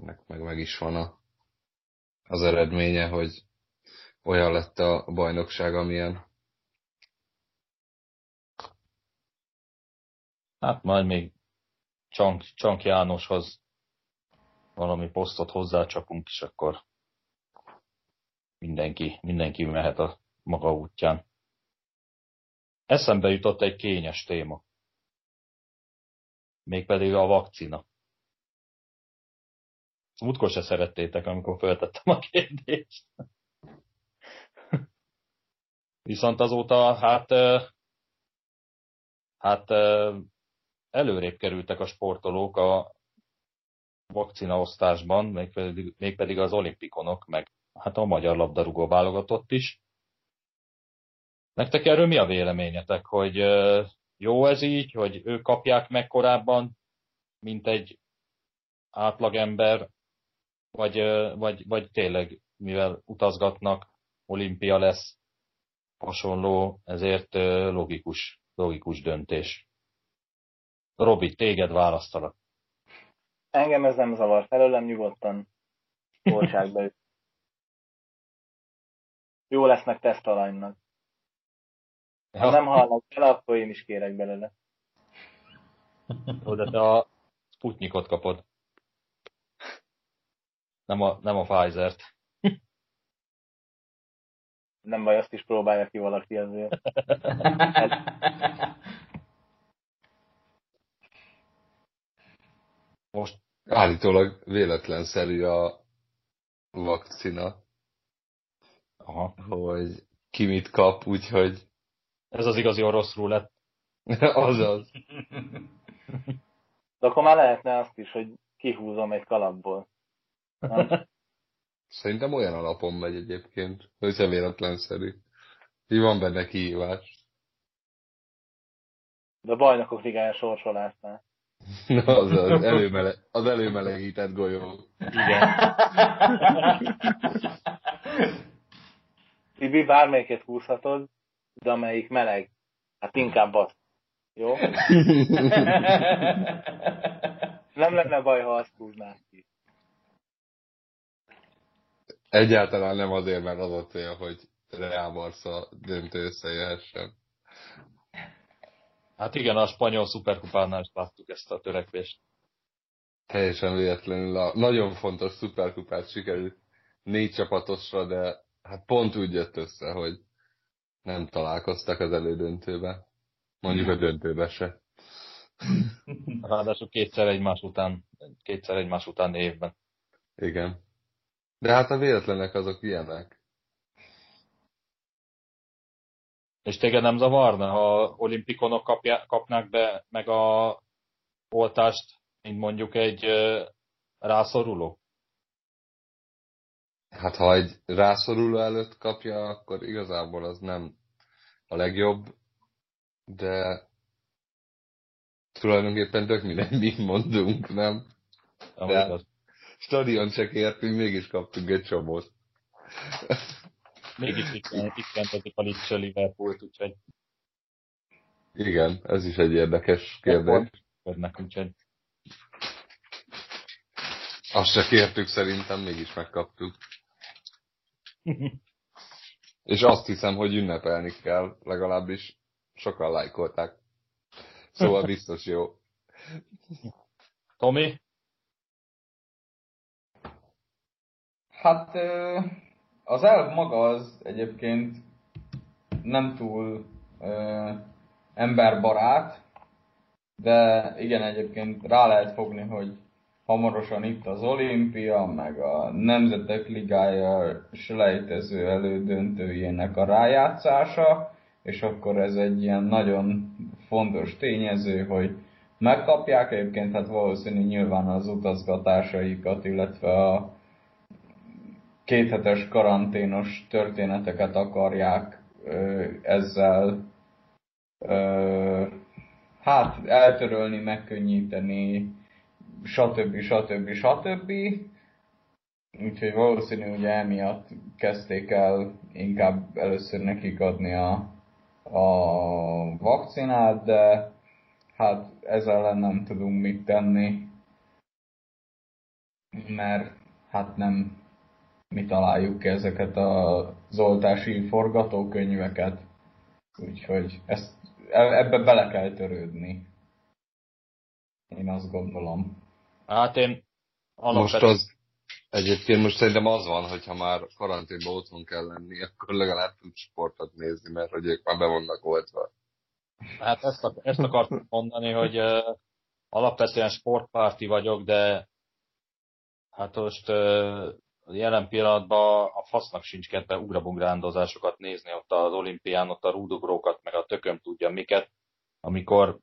Ennek meg meg is van a, az eredménye, hogy olyan lett a bajnokság, amilyen. Hát majd még Csank, Csank Jánoshoz valami posztot hozzácsapunk, és akkor mindenki, mindenki mehet a maga útján. Eszembe jutott egy kényes téma. Mégpedig a vakcina. Múltkor se szerettétek, amikor feltettem a kérdést. Viszont azóta, hát, hát előrébb kerültek a sportolók a vakcinaosztásban, mégpedig, mégpedig az olimpikonok, meg hát a magyar labdarúgó válogatott is. Nektek erről mi a véleményetek, hogy jó ez így, hogy ők kapják meg korábban, mint egy átlagember, vagy, vagy, vagy tényleg, mivel utazgatnak, olimpia lesz, hasonló, ezért logikus, logikus döntés. Robi, téged választalak. Engem ez nem zavar, felőlem nyugodtan oltsák be Jó lesznek tesztalanynak. Ha nem hallnak el, akkor én is kérek belőle. De te a Sputnikot kapod. Nem a, nem a Pfizer-t. Nem baj, azt is próbálja ki valaki azért. Most állítólag véletlenszerű a vakcina. Aha. Hogy ki mit kap, úgyhogy... Ez az igazi orosz lett. Azaz. De akkor már lehetne azt is, hogy kihúzom egy kalapból. Szerintem olyan alapon megy egyébként, hogy sem véletlenszerű. Így van benne kihívás. De a bajnokok ligája sorsolásnál. Na, az az, előmele, az előmelegített golyó. Igen. Tibi, bármelyiket húzhatod, de amelyik meleg, hát inkább az. Jó? Nem lenne baj, ha azt húznák ki. Egyáltalán nem azért, mert az a cél, hogy Real Barca döntő összejöhessen. Hát igen, a spanyol szuperkupánál is láttuk ezt a törekvést. Teljesen véletlenül a nagyon fontos szuperkupát sikerült négy csapatosra, de hát pont úgy jött össze, hogy nem találkoztak az elődöntőbe. Mondjuk a döntőbe se. Ráadásul kétszer egymás után, kétszer egymás után évben. Igen. De hát a véletlenek azok ilyenek. És téged nem zavarna, ha olimpikonok kapja, kapnák be meg a oltást, mint mondjuk egy rászoruló? Hát ha egy rászoruló előtt kapja, akkor igazából az nem a legjobb, de tulajdonképpen tök minden mit mondunk, nem? De stadion se kértünk, mégis kaptunk egy csomót. Mégis itt, itt kentetik a Lipcső Liverpoolt, úgyhogy... Igen, ez is egy érdekes kérdés. Körnek, úgyhogy... Azt se kértük szerintem, mégis megkaptuk. És azt hiszem, hogy ünnepelni kell, legalábbis sokan lájkolták. Szóval biztos jó. Tomi? Hát az elv maga az egyébként nem túl emberbarát, de igen, egyébként rá lehet fogni, hogy hamarosan itt az olimpia, meg a Nemzetek Ligája selejtező elődöntőjének a rájátszása, és akkor ez egy ilyen nagyon fontos tényező, hogy megkapják egyébként, hát valószínű nyilván az utazgatásaikat, illetve a kéthetes karanténos történeteket akarják ö, ezzel ö, hát eltörölni, megkönnyíteni, stb. stb. stb. Úgyhogy valószínű, hogy emiatt kezdték el inkább először nekik adni a, a vakcinát, de hát ezzel ellen nem tudunk mit tenni, mert hát nem mi találjuk ki ezeket az oltási forgatókönyveket. Úgyhogy ezt, e, ebbe bele kell törődni. Én azt gondolom. Hát én alapvetően... Most az, egyébként most szerintem az van, hogy ha már karanténban otthon kell lenni, akkor legalább tud sportot nézni, mert hogy ők már be vannak oltva. Hát ezt, ezt akartam mondani, hogy uh, alapvetően sportpárti vagyok, de hát most uh, jelen pillanatban a fasznak sincs kedve ugrabugrándozásokat nézni ott az olimpián, ott a rúdugrókat, meg a tököm tudja miket, amikor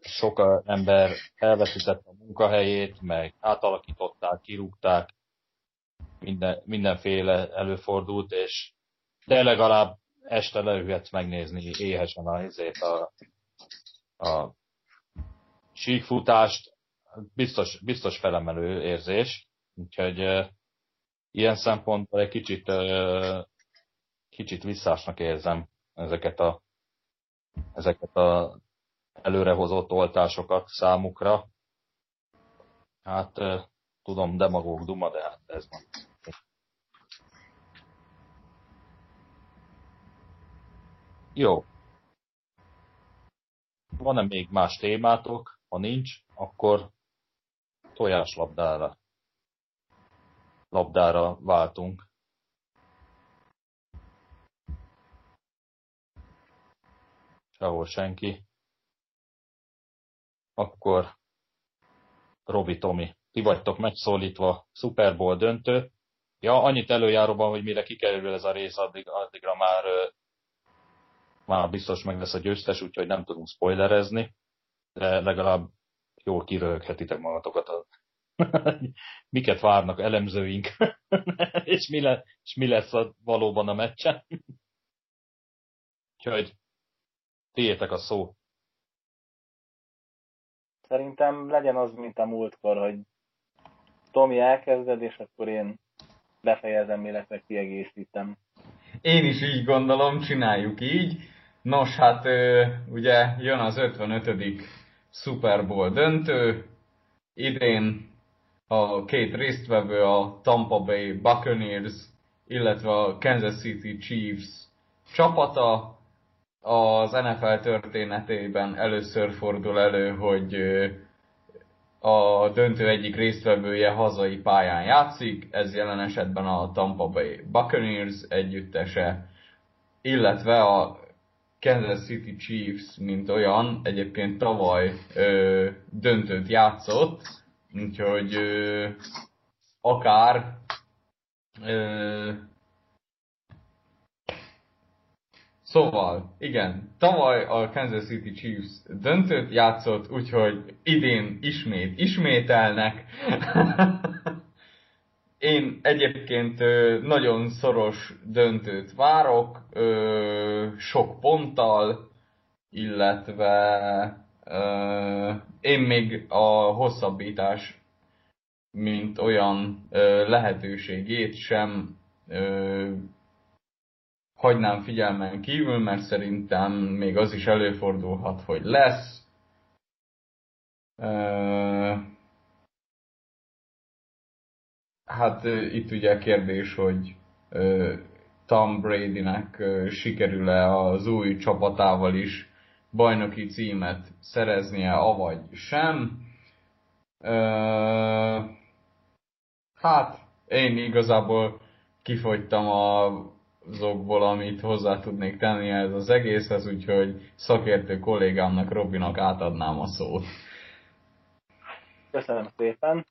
sok ember elveszítette a munkahelyét, meg átalakították, kirúgták, minden, mindenféle előfordult, és de legalább este leülhetsz megnézni éhesen a, a, a síkfutást, biztos, biztos felemelő érzés, úgyhogy ilyen szempontból egy kicsit, kicsit visszásnak érzem ezeket a, ezeket a előrehozott oltásokat számukra. Hát tudom, demagóg duma, de hát ez van. Jó. Van-e még más témátok? Ha nincs, akkor tojáslabdára. Labdára váltunk. Sehol senki. Akkor Robi Tomi, ti vagytok megszólítva, Super Bowl döntő. Ja, annyit előjáróban, hogy mire kikerül ez a rész, addig, addigra már már biztos meg lesz a győztes, úgyhogy nem tudunk spoilerezni, de legalább jól kiröhöghetitek magatokat. A... Miket várnak elemzőink, és, mi le, és mi lesz a, valóban a meccsen. úgyhogy tiétek a szó. Szerintem legyen az, mint a múltkor, hogy Tomi elkezded, és akkor én befejezem, illetve kiegészítem. Én is így gondolom, csináljuk így. Nos, hát ugye jön az 55. Super Bowl döntő. Idén a két résztvevő a Tampa Bay Buccaneers, illetve a Kansas City Chiefs csapata. Az NFL történetében először fordul elő, hogy a döntő egyik résztvevője hazai pályán játszik, ez jelen esetben a Tampa Bay Buccaneers együttese, illetve a Kansas City Chiefs, mint olyan, egyébként tavaly ö, döntőt játszott, úgyhogy ö, akár ö, Szóval, igen, tavaly a Kansas City Chiefs döntőt játszott, úgyhogy idén ismét ismételnek. Én egyébként nagyon szoros döntőt várok, sok ponttal, illetve én még a hosszabbítás, mint olyan lehetőségét sem hagynám figyelmen kívül, mert szerintem még az is előfordulhat, hogy lesz. Hát itt ugye kérdés, hogy Tom Bradynek sikerül-e az új csapatával is bajnoki címet szereznie, avagy sem. Hát, én igazából kifogytam azokból, amit hozzá tudnék tenni ez az egészhez, úgyhogy szakértő kollégámnak, Robinak átadnám a szót. Köszönöm szépen.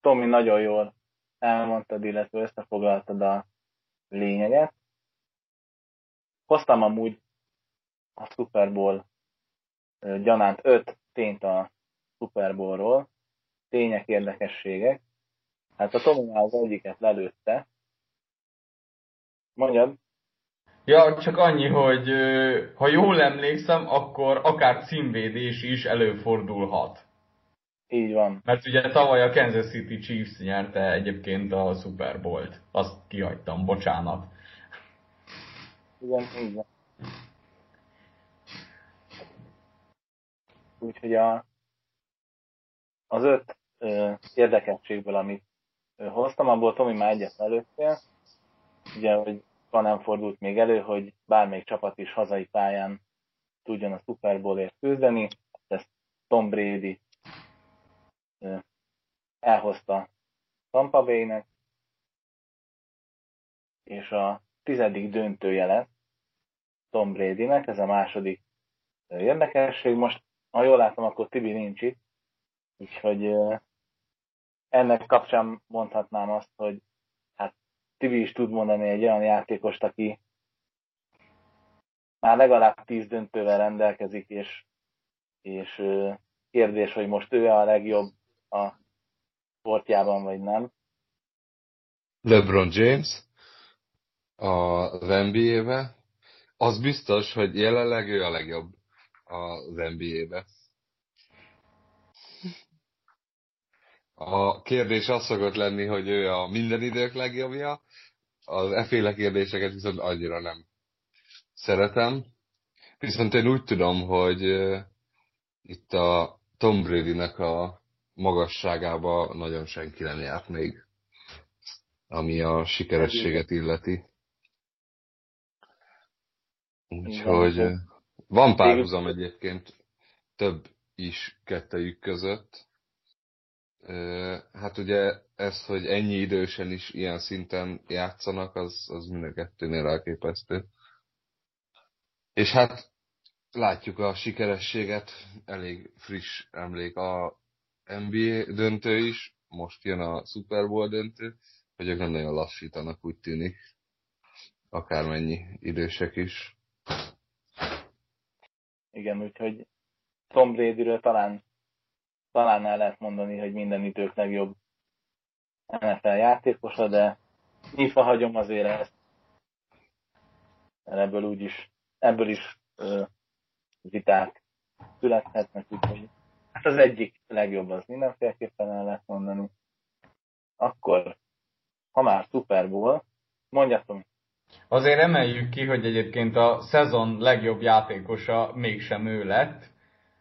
Tomi nagyon jól elmondtad, illetve összefoglaltad a lényeget. Hoztam amúgy a Super Bowl gyanánt öt tényt a Super Bowlról, tények, érdekességek. Hát a Tomi az egyiket lelőtte. Mondjad. Ja, csak annyi, hogy ha jól emlékszem, akkor akár címvédés is előfordulhat. Így van. Mert ugye tavaly a Kansas City Chiefs nyerte egyébként a Super Bowl-t. Azt kihagytam, bocsánat. Igen, van. úgyhogy a, az öt ö, érdekességből, amit ö, hoztam, abból Tomi már egyet előttél, ugye, hogy van nem fordult még elő, hogy bármelyik csapat is hazai pályán tudjon a Super Bowlért küzdeni, ezt Tom Brady ö, elhozta Tampa Bay-nek, és a tizedik döntője lett Tom Brady-nek, ez a második érdekesség. Most, ha jól látom, akkor Tibi nincs itt, úgyhogy ennek kapcsán mondhatnám azt, hogy hát Tibi is tud mondani egy olyan játékost, aki már legalább tíz döntővel rendelkezik, és, és kérdés, hogy most ő a legjobb a sportjában, vagy nem. LeBron James az NBA-be, az biztos, hogy jelenleg ő a legjobb az NBA-be. A kérdés az szokott lenni, hogy ő a minden idők legjobbja, az eféle kérdéseket viszont annyira nem szeretem. Viszont én úgy tudom, hogy itt a Tom Brady-nek a magasságába nagyon senki nem járt még, ami a sikerességet illeti. Úgyhogy van párhuzam egyébként több is kettejük között. Hát ugye ez, hogy ennyi idősen is ilyen szinten játszanak, az, az mind a kettőnél elképesztő. És hát látjuk a sikerességet, elég friss emlék a NBA döntő is, most jön a Super Bowl döntő, hogy ők nem nagyon lassítanak, úgy tűnik, akármennyi idősek is. Igen, úgyhogy Tom Brady-ről talán, talán el lehet mondani, hogy minden idők legjobb NFL játékosa, de nyitva hagyom azért ezt. Mert ebből úgyis, ebből is ö, viták születhetnek, úgyhogy hát az egyik legjobb az mindenféleképpen el lehet mondani. Akkor, ha már Super Bowl, mondjatok Azért emeljük ki, hogy egyébként a szezon legjobb játékosa mégsem ő lett,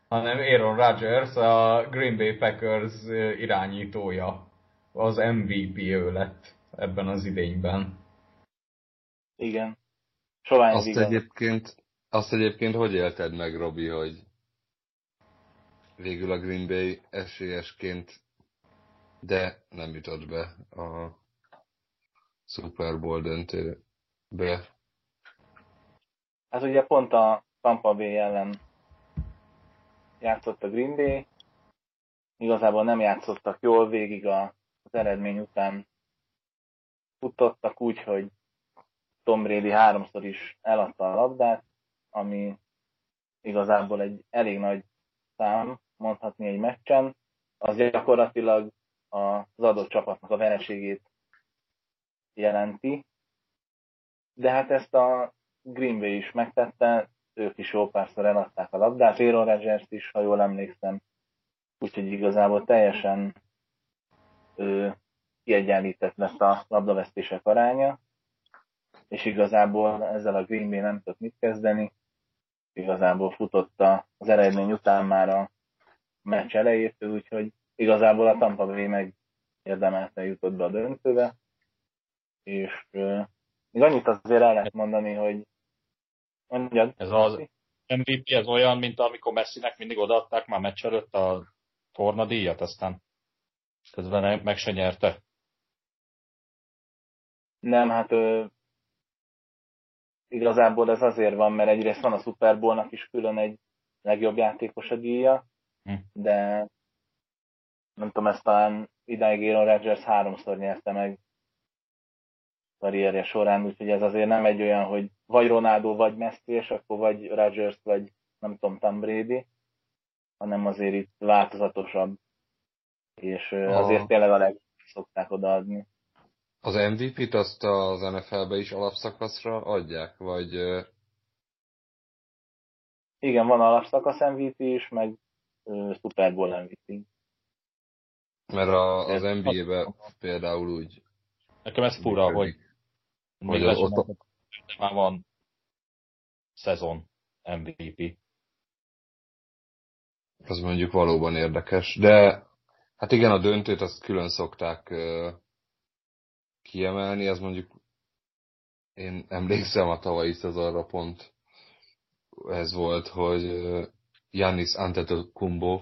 hanem Aaron Rodgers, a Green Bay Packers irányítója. Az MVP ő lett ebben az idényben. Igen. Sovány azt egyébként, azt egyébként hogy élted meg, Robi, hogy végül a Green Bay esélyesként, de nem jutott be a Super Bowl döntőre? Be. Hát ugye pont a Tampa Bay ellen játszott a Green Bay, igazából nem játszottak jól végig a, az eredmény után futottak úgy, hogy Tom Brady háromszor is eladta a labdát, ami igazából egy elég nagy szám, mondhatni egy meccsen, az gyakorlatilag az adott csapatnak a vereségét jelenti, de hát ezt a Green Bay is megtette, ők is jó párszor eladták a labdát, Aaron Rodgers is, ha jól emlékszem, úgyhogy igazából teljesen ő, kiegyenlített lesz a labdavesztések aránya, és igazából ezzel a Green Bay nem tudott mit kezdeni, igazából futotta az eredmény után már a meccs elejétől, úgyhogy igazából a Tampa Bay meg érdemelten jutott be a döntőbe, és még annyit azért el lehet mondani, hogy mondjad. Ez az MVP, ez olyan, mint amikor Messinek mindig odaadták már meccs előtt a torna díjat, aztán közben meg se nyerte. Nem, hát ö, igazából ez azért van, mert egyrészt van a Super Bowl-nak is külön egy legjobb játékos a díja, hm. de nem tudom, ezt talán idáig Aaron Rodgers háromszor nyerte meg karrierje során, úgyhogy ez azért nem egy olyan, hogy vagy Ronaldo, vagy Messi, és akkor vagy Rodgers, vagy nem tudom, Tom Brady, hanem azért itt változatosabb, és azért tényleg a leg szokták odaadni. Az MVP-t azt az NFL-be is alapszakaszra adják, vagy... Igen, van alapszakasz MVP is, meg uh, Super Bowl MVP. Mert a, az NBA-be például úgy... Nekem ez fura, hogy hogy ott, ott... már van szezon MVP. az mondjuk valóban érdekes, de hát igen, a döntőt azt külön szokták uh, kiemelni, ez mondjuk én emlékszem a tavalyi szezonra pont ez volt, hogy Janis Antetokounmpo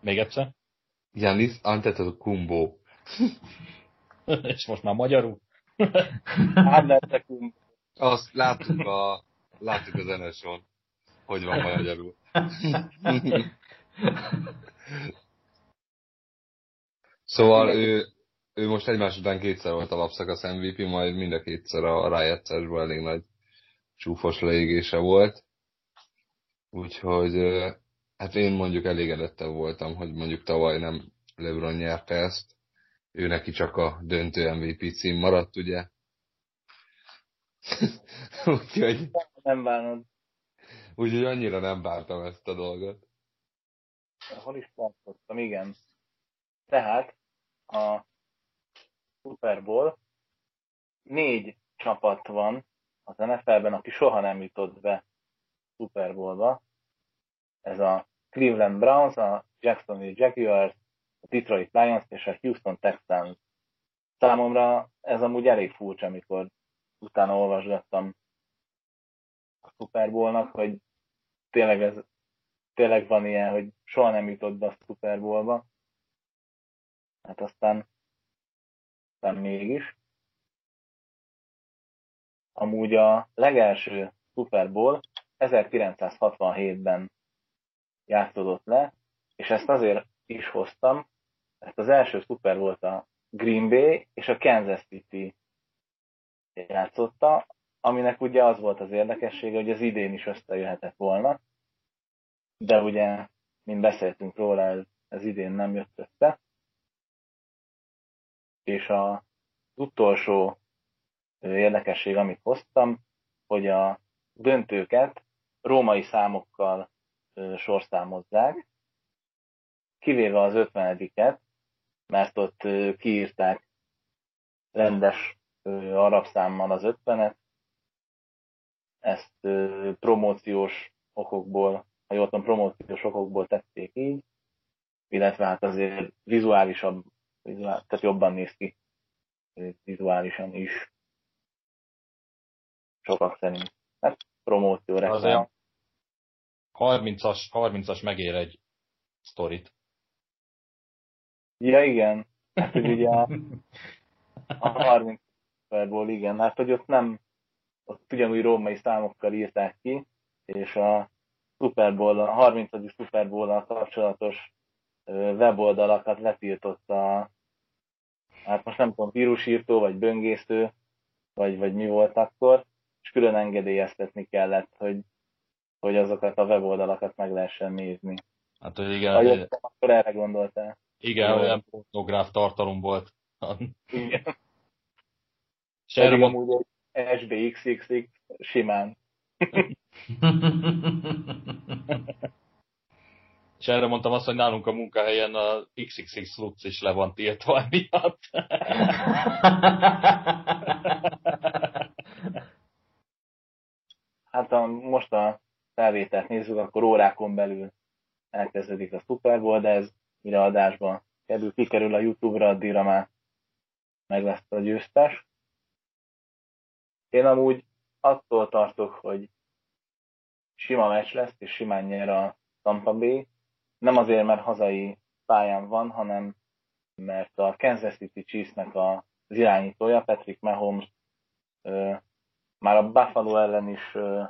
Még egyszer? Janis Antetokounmpo És most már magyarul? Antetokounmpo. Azt láttuk, a, láttuk az NSO-n, hogy van magyarul. szóval ő, ő most egymás után kétszer volt a lapszakasz MVP, majd mind a kétszer a rájátszásban elég nagy csúfos leégése volt. Úgyhogy hát én mondjuk elégedettebb voltam, hogy mondjuk tavaly nem LeBron nyerte ezt. Ő neki csak a döntő MVP cím maradt, ugye? úgyhogy... Nem bánod. Úgyhogy annyira nem vártam ezt a dolgot. Hol is tartottam, igen. Tehát a Super Bowl négy csapat van az NFL-ben, aki soha nem jutott be Super Bowl-ba. Ez a Cleveland Browns, a Jacksonville Jaguars, a Detroit Lions és a Houston Texans. Számomra ez amúgy elég furcsa, amikor utána olvasgattam a Super Bowl-nak, hogy tényleg ez tényleg van ilyen, hogy soha nem jutott be a Super Bowl-ba. Hát aztán, aztán mégis. Amúgy a legelső Super Bowl 1967-ben játszódott le, és ezt azért is hoztam, mert az első Super volt a Green Bay és a Kansas City játszotta, aminek ugye az volt az érdekessége, hogy az idén is összejöhetett volna, de ugye, mint beszéltünk róla, ez, ez idén nem jött össze. És a, utolsó érdekesség, amit hoztam, hogy a döntőket római számokkal sorszámozzák, kivéve az 50-et, mert ott kiírták rendes arab számmal az 50-et, ezt promóciós okokból, ha jól tudom, promóciós okokból tették így, illetve hát azért vizuálisabb, vizuál, tehát jobban néz ki vizuálisan is. Sokak szerint. Hát promóció reklám. 30-as, 30-as megér egy sztorit. Ja, igen. Hát, hogy ugye a, a 30 Superból, igen. Hát, hogy ott nem, ott ugyanúgy római számokkal írták ki, és a Super Bowl, a 30. Super bowl kapcsolatos weboldalakat letiltotta hát most nem tudom, vírusírtó, vagy böngésző, vagy, vagy mi volt akkor, és külön engedélyeztetni kellett, hogy, hogy azokat a weboldalakat meg lehessen nézni. Hát, hogy igen. Vagy akkor erre gondoltál. Igen, olyan pornográf tartalom volt. Igen. És erre amúgy egy SBXXX simán. És erre mondtam azt, hogy nálunk a munkahelyen a XXX Lutz is le van tiltva miatt. hát a, most a felvételt nézzük, akkor órákon belül elkezdődik a Super Bowl, de ez mire adásban kerül, kikerül a Youtube-ra, addigra már meg lesz a győztes. Én amúgy attól tartok, hogy sima meccs lesz, és simán nyer a Tampa Bay, nem azért, mert hazai pályán van, hanem mert a Kansas City Chiefsnek az irányítója, Patrick Mahomes, ö, már a Buffalo ellen is ö,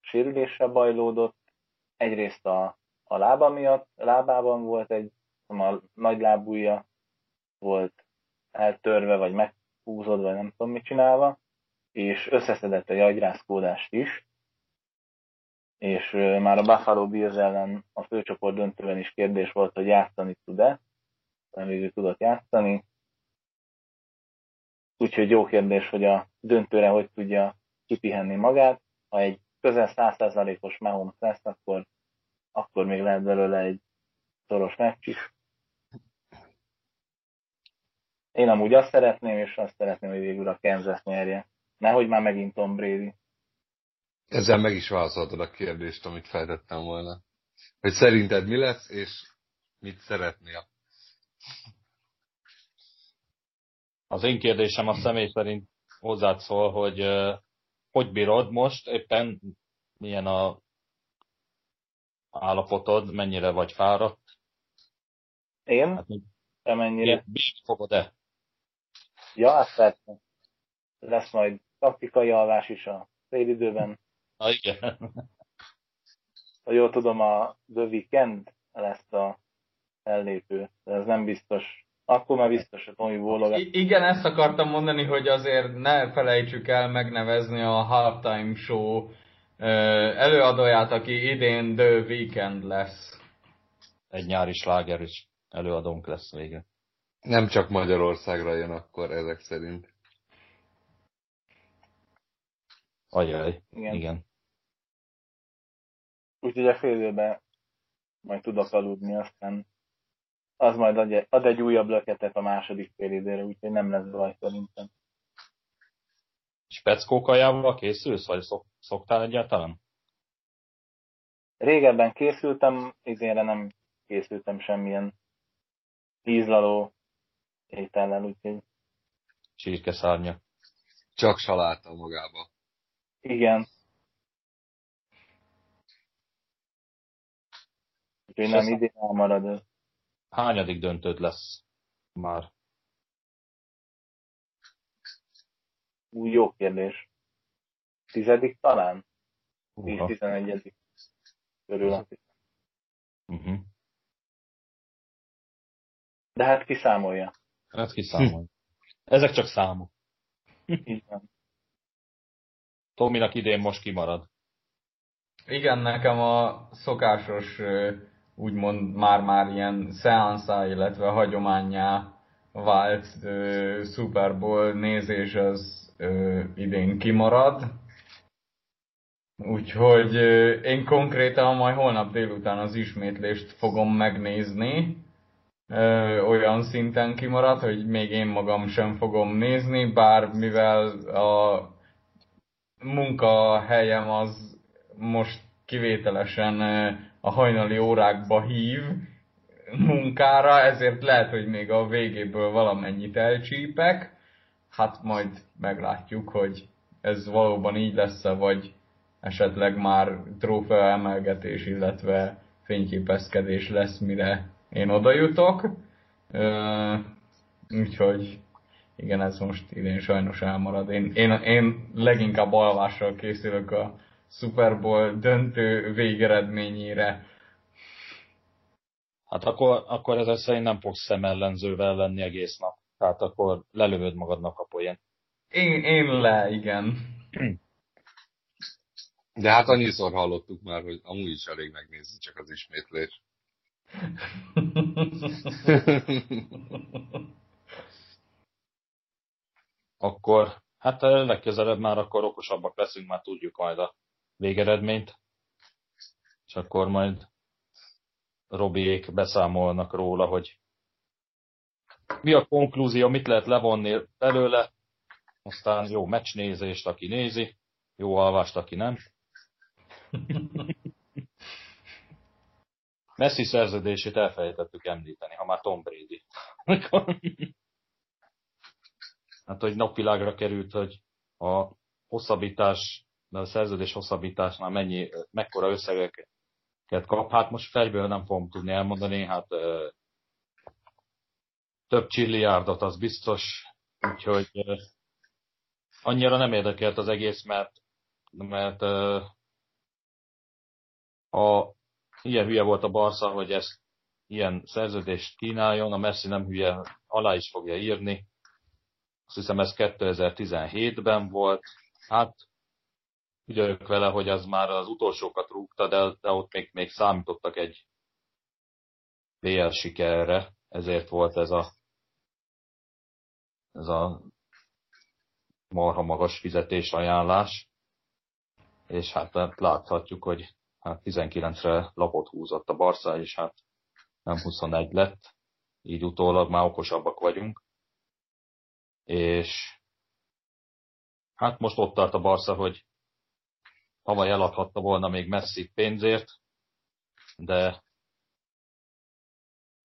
sérüléssel bajlódott. Egyrészt a, a lába miatt, a lábában volt egy, a nagy lábúja volt eltörve, vagy meghúzódva, vagy nem tudom mit csinálva, és összeszedett egy agyrázkódást is, és már a Buffalo Bills ellen a főcsoport döntőben is kérdés volt, hogy játszani tud-e, nem végül tudott játszani. Úgyhogy jó kérdés, hogy a döntőre hogy tudja kipihenni magát. Ha egy közel 100%-os Mahomes lesz, akkor, akkor még lehet belőle egy szoros meccs is. Én amúgy azt szeretném, és azt szeretném, hogy végül a Kansas nyerje. Nehogy már megint Tom Brady. Ezzel meg is válaszoltad a kérdést, amit feltettem volna. Hogy szerinted mi lesz, és mit szeretnél? Az én kérdésem a személy szerint hozzád szól, hogy hogy bírod most, éppen milyen a állapotod, mennyire vagy fáradt? Én? Hát, Te mennyire? Bírni fogod-e? Ja, hát persze. Lesz majd taktikai alvás is a félidőben. Na igen. Ha jól tudom, a The Weekend lesz a ellépő, de ez nem biztos. Akkor már biztos, hogy Tomi bólogat. I- igen, ezt akartam mondani, hogy azért ne felejtsük el megnevezni a Halftime Show előadóját, aki idén The Weekend lesz. Egy nyári sláger is előadónk lesz vége. Nem csak Magyarországra jön akkor ezek szerint. Ajaj, igen. igen. Úgyhogy a fél évben majd tudok aludni, aztán az majd ad egy, ad egy újabb löketet a második fél időre, úgyhogy nem lesz baj szerintem. Speckó kajával készülsz, vagy szok, szoktál egyáltalán? Régebben készültem, idénre nem készültem semmilyen ízlaló étellel, úgyhogy... Csirke szárnya. Csak saláta magába. Igen. Úgyhogy nem idén elmarad. Hányadik döntőd lesz már? Új, jó kérdés. Tizedik talán? Tíz, tizenegyedik. Körül uh-huh. De hát kiszámolja. Hát kiszámolja. Ezek csak számok. Így van. Tominak idén most kimarad. Igen, nekem a szokásos, úgymond már-már ilyen szeanszá, illetve hagyományá vált Super Bowl nézés az idén kimarad. Úgyhogy én konkrétan majd holnap délután az ismétlést fogom megnézni. Olyan szinten kimaradt, hogy még én magam sem fogom nézni, bár mivel a munkahelyem az most kivételesen a hajnali órákba hív munkára, ezért lehet, hogy még a végéből valamennyit elcsípek. Hát majd meglátjuk, hogy ez valóban így lesz-e, vagy esetleg már trófea emelgetés, illetve fényképezkedés lesz, mire én oda jutok. Úgyhogy igen, ez most idén sajnos elmarad. Én, én, én leginkább alvással készülök a Super Bowl döntő végeredményére. Hát akkor, akkor ez szerint nem fogsz szemellenzővel lenni egész nap. Tehát akkor lelövöd magadnak a poén. Én, én le, igen. De hát annyiszor hallottuk már, hogy amúgy is elég megnézni csak az ismétlés. akkor hát legközelebb már akkor okosabbak leszünk, már tudjuk majd a végeredményt. És akkor majd Robiék beszámolnak róla, hogy mi a konklúzió, mit lehet levonni belőle, aztán jó meccsnézést, aki nézi, jó alvást, aki nem. Messi szerződését elfelejtettük említeni, ha már Tom Brady. hát, hogy napvilágra került, hogy a hosszabbítás, de a szerződés hosszabbításnál mennyi, mekkora összegeket kap. Hát most fejből nem fogom tudni elmondani, hát több csilliárdot, az biztos, úgyhogy annyira nem érdekelt az egész, mert, mert a, ilyen hülye volt a Barca, hogy ezt ilyen szerződést kínáljon, a Messi nem hülye, alá is fogja írni. Azt hiszem ez 2017-ben volt. Hát ügyelök vele, hogy az már az utolsókat rúgta, de, de ott még, még számítottak egy BL sikerre, ezért volt ez a ez a marha magas fizetés ajánlás, és hát láthatjuk, hogy hát 19-re lapot húzott a Barca, és hát nem 21 lett, így utólag már okosabbak vagyunk. És hát most ott tart a Barca, hogy tavaly eladhatta volna még messzi pénzért, de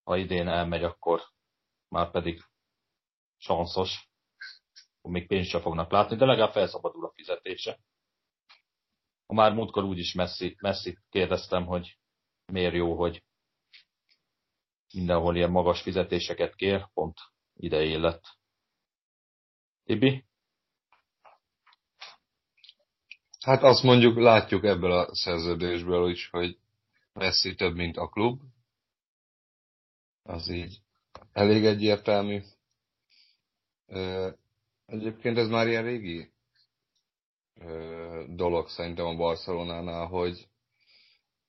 ha idén elmegy, akkor már pedig sanszos, még pénzt sem fognak látni, de legalább felszabadul a fizetése. Ha már múltkor úgyis messzi, messzi kérdeztem, hogy miért jó, hogy mindenhol ilyen magas fizetéseket kér, pont ide illett. Tibi? Hát azt mondjuk, látjuk ebből a szerződésből is, hogy Messi több, mint a klub. Az így elég egyértelmű. Egyébként ez már ilyen régi dolog szerintem a Barcelonánál, hogy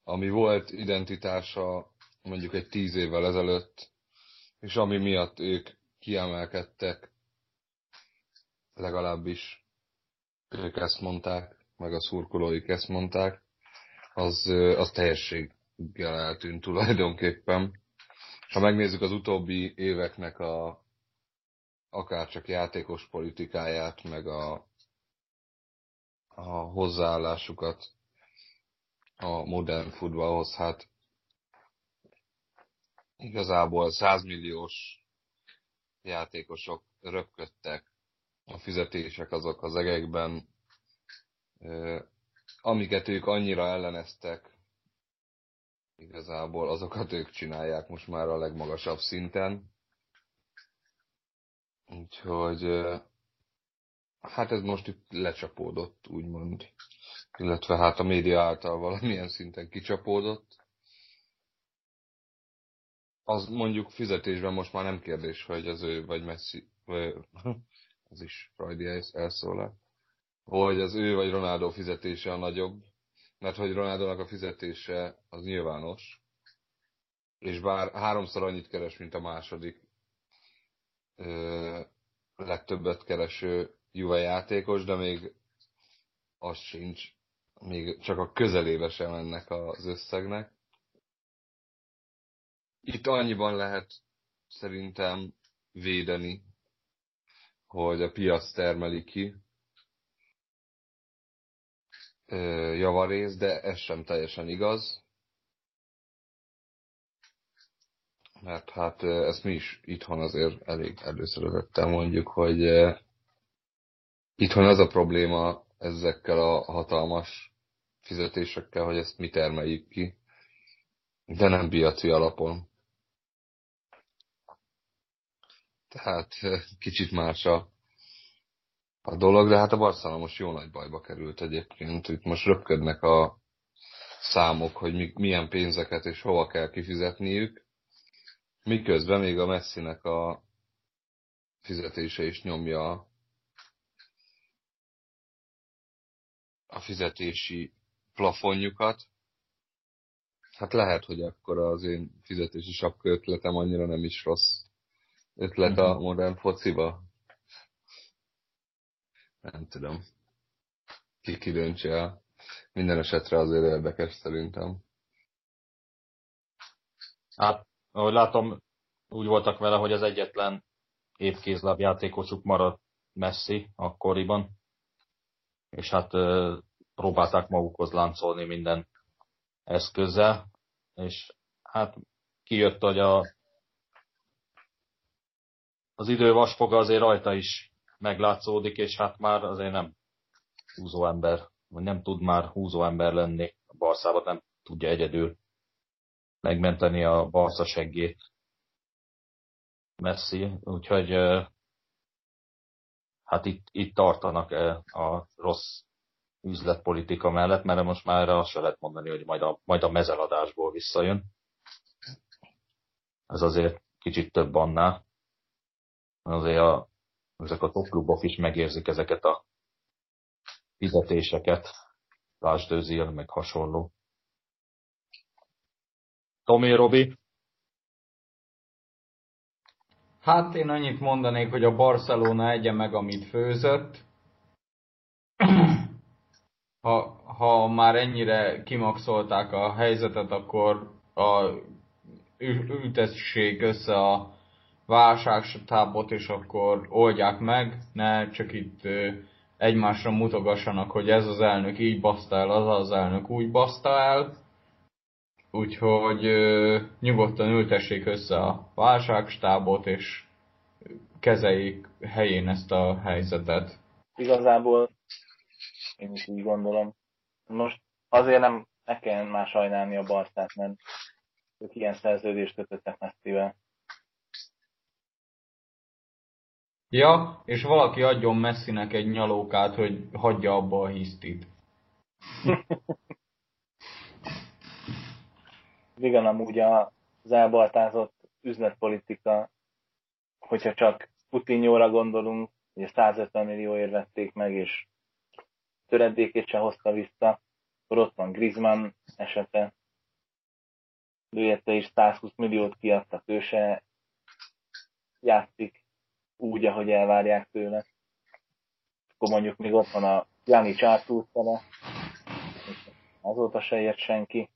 ami volt identitása mondjuk egy tíz évvel ezelőtt, és ami miatt ők kiemelkedtek, legalábbis ők ezt mondták, meg a szurkolóik ezt mondták, az, az teljességgel eltűnt tulajdonképpen. Ha megnézzük az utóbbi éveknek a akár csak játékos politikáját, meg a, a hozzáállásukat a modern futballhoz, hát igazából 100 milliós játékosok röpködtek, a fizetések azok az egekben, amiket ők annyira elleneztek, igazából azokat ők csinálják most már a legmagasabb szinten. Úgyhogy hát ez most itt lecsapódott, úgymond. Illetve hát a média által valamilyen szinten kicsapódott. Az mondjuk fizetésben most már nem kérdés, hogy az ő vagy Messi, vagy, az is Freudi elszólal, hogy az ő vagy Ronaldo fizetése a nagyobb, mert hogy Ronaldo a fizetése az nyilvános, és bár háromszor annyit keres, mint a második legtöbbet kereső Juve játékos, de még az sincs, még csak a közelébe sem ennek az összegnek. Itt annyiban lehet szerintem védeni, hogy a piac termeli ki javarész, de ez sem teljesen igaz. Mert hát ezt mi is itthon azért elég előszeretettel mondjuk, hogy itthon az a probléma ezekkel a hatalmas fizetésekkel, hogy ezt mi termeljük ki, de nem piaci alapon. Tehát kicsit más a, a dolog, de hát a Barcelona most jó nagy bajba került egyébként. Itt most röpködnek a számok, hogy mi, milyen pénzeket és hova kell kifizetniük, miközben még a Messinek a fizetése is nyomja a fizetési plafonjukat. Hát lehet, hogy akkor az én fizetési sapka ötletem annyira nem is rossz ötlet a mhm. modern fociba. Nem tudom. Ki kidöntse el. Minden esetre azért érdekes szerintem. Hát, ahogy látom, úgy voltak vele, hogy az egyetlen évkézláb játékosuk maradt Messi akkoriban, és hát próbálták magukhoz láncolni minden eszközzel, és hát kijött, hogy a, az idő vasfoga azért rajta is meglátszódik, és hát már azért nem húzó ember, vagy nem tud már húzó ember lenni. A Barszában nem tudja egyedül megmenteni a Barsza seggét. Messi, úgyhogy hát itt, itt tartanak a rossz üzletpolitika mellett, mert most már azt se lehet mondani, hogy majd a, majd a mezeladásból visszajön. Ez azért kicsit több annál. Azért a ezek a top klubok is megérzik ezeket a fizetéseket, lásd Özil, meg hasonló. Tomi, Robi? Hát én annyit mondanék, hogy a Barcelona egye meg, amit főzött. Ha, ha már ennyire kimaxolták a helyzetet, akkor a ültessék össze a válságstábot, és akkor oldják meg, ne csak itt egymásra mutogassanak, hogy ez az elnök így baszta el, az az elnök úgy baszta el. Úgyhogy ö, nyugodtan ültessék össze a válságstábot, és kezeljék helyén ezt a helyzetet. Igazából én is úgy gondolom. Most azért nem ne kell már sajnálni a Barszát, mert ők ilyen szerződést kötöttek messzivel. Ja, és valaki adjon Messinek egy nyalókát, hogy hagyja abba a hisztit. Igen, amúgy az elbaltázott üzletpolitika, hogyha csak Putinjóra gondolunk, ugye 150 millióért vették meg, és töredékét se hozta vissza, akkor ott van Griezmann esete, ő is 120 milliót kiadtak, ő se játszik úgy, ahogy elvárják tőle. Akkor mondjuk még ott van a Jani Csártúrtele, azóta se ért senki.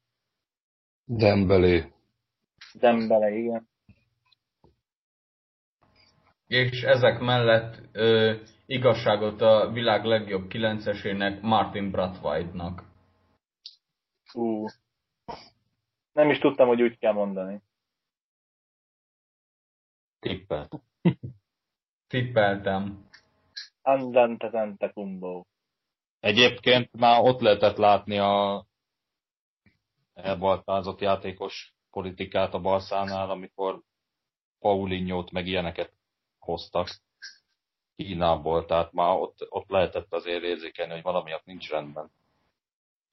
Dembele. Dembele, igen. És ezek mellett ö, igazságot a világ legjobb kilencesének Martin Brathwaite-nak. Ú, nem is tudtam, hogy úgy kell mondani. Tippel. Tippeltem. Andante kumbo. Egyébként már ott lehetett látni a elbaltázott játékos politikát a Barszánál, amikor Paulinho-t meg ilyeneket hoztak Kínából, tehát már ott, ott lehetett azért érzékelni, hogy valamiatt nincs rendben.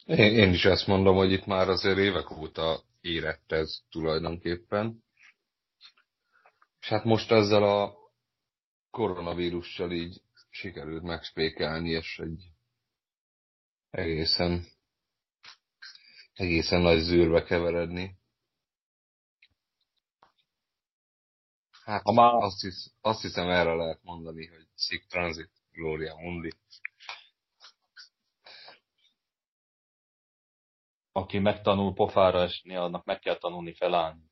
Én, én is ezt mondom, hogy itt már azért évek óta érett ez tulajdonképpen. És hát most ezzel a koronavírussal így sikerült megspékelni, és egy egészen, egészen nagy zűrbe keveredni. Hát ha már... azt, hisz, azt hiszem erre lehet mondani, hogy Sick Transit, Gloria Mundi. Aki megtanul pofára esni, annak meg kell tanulni felállni.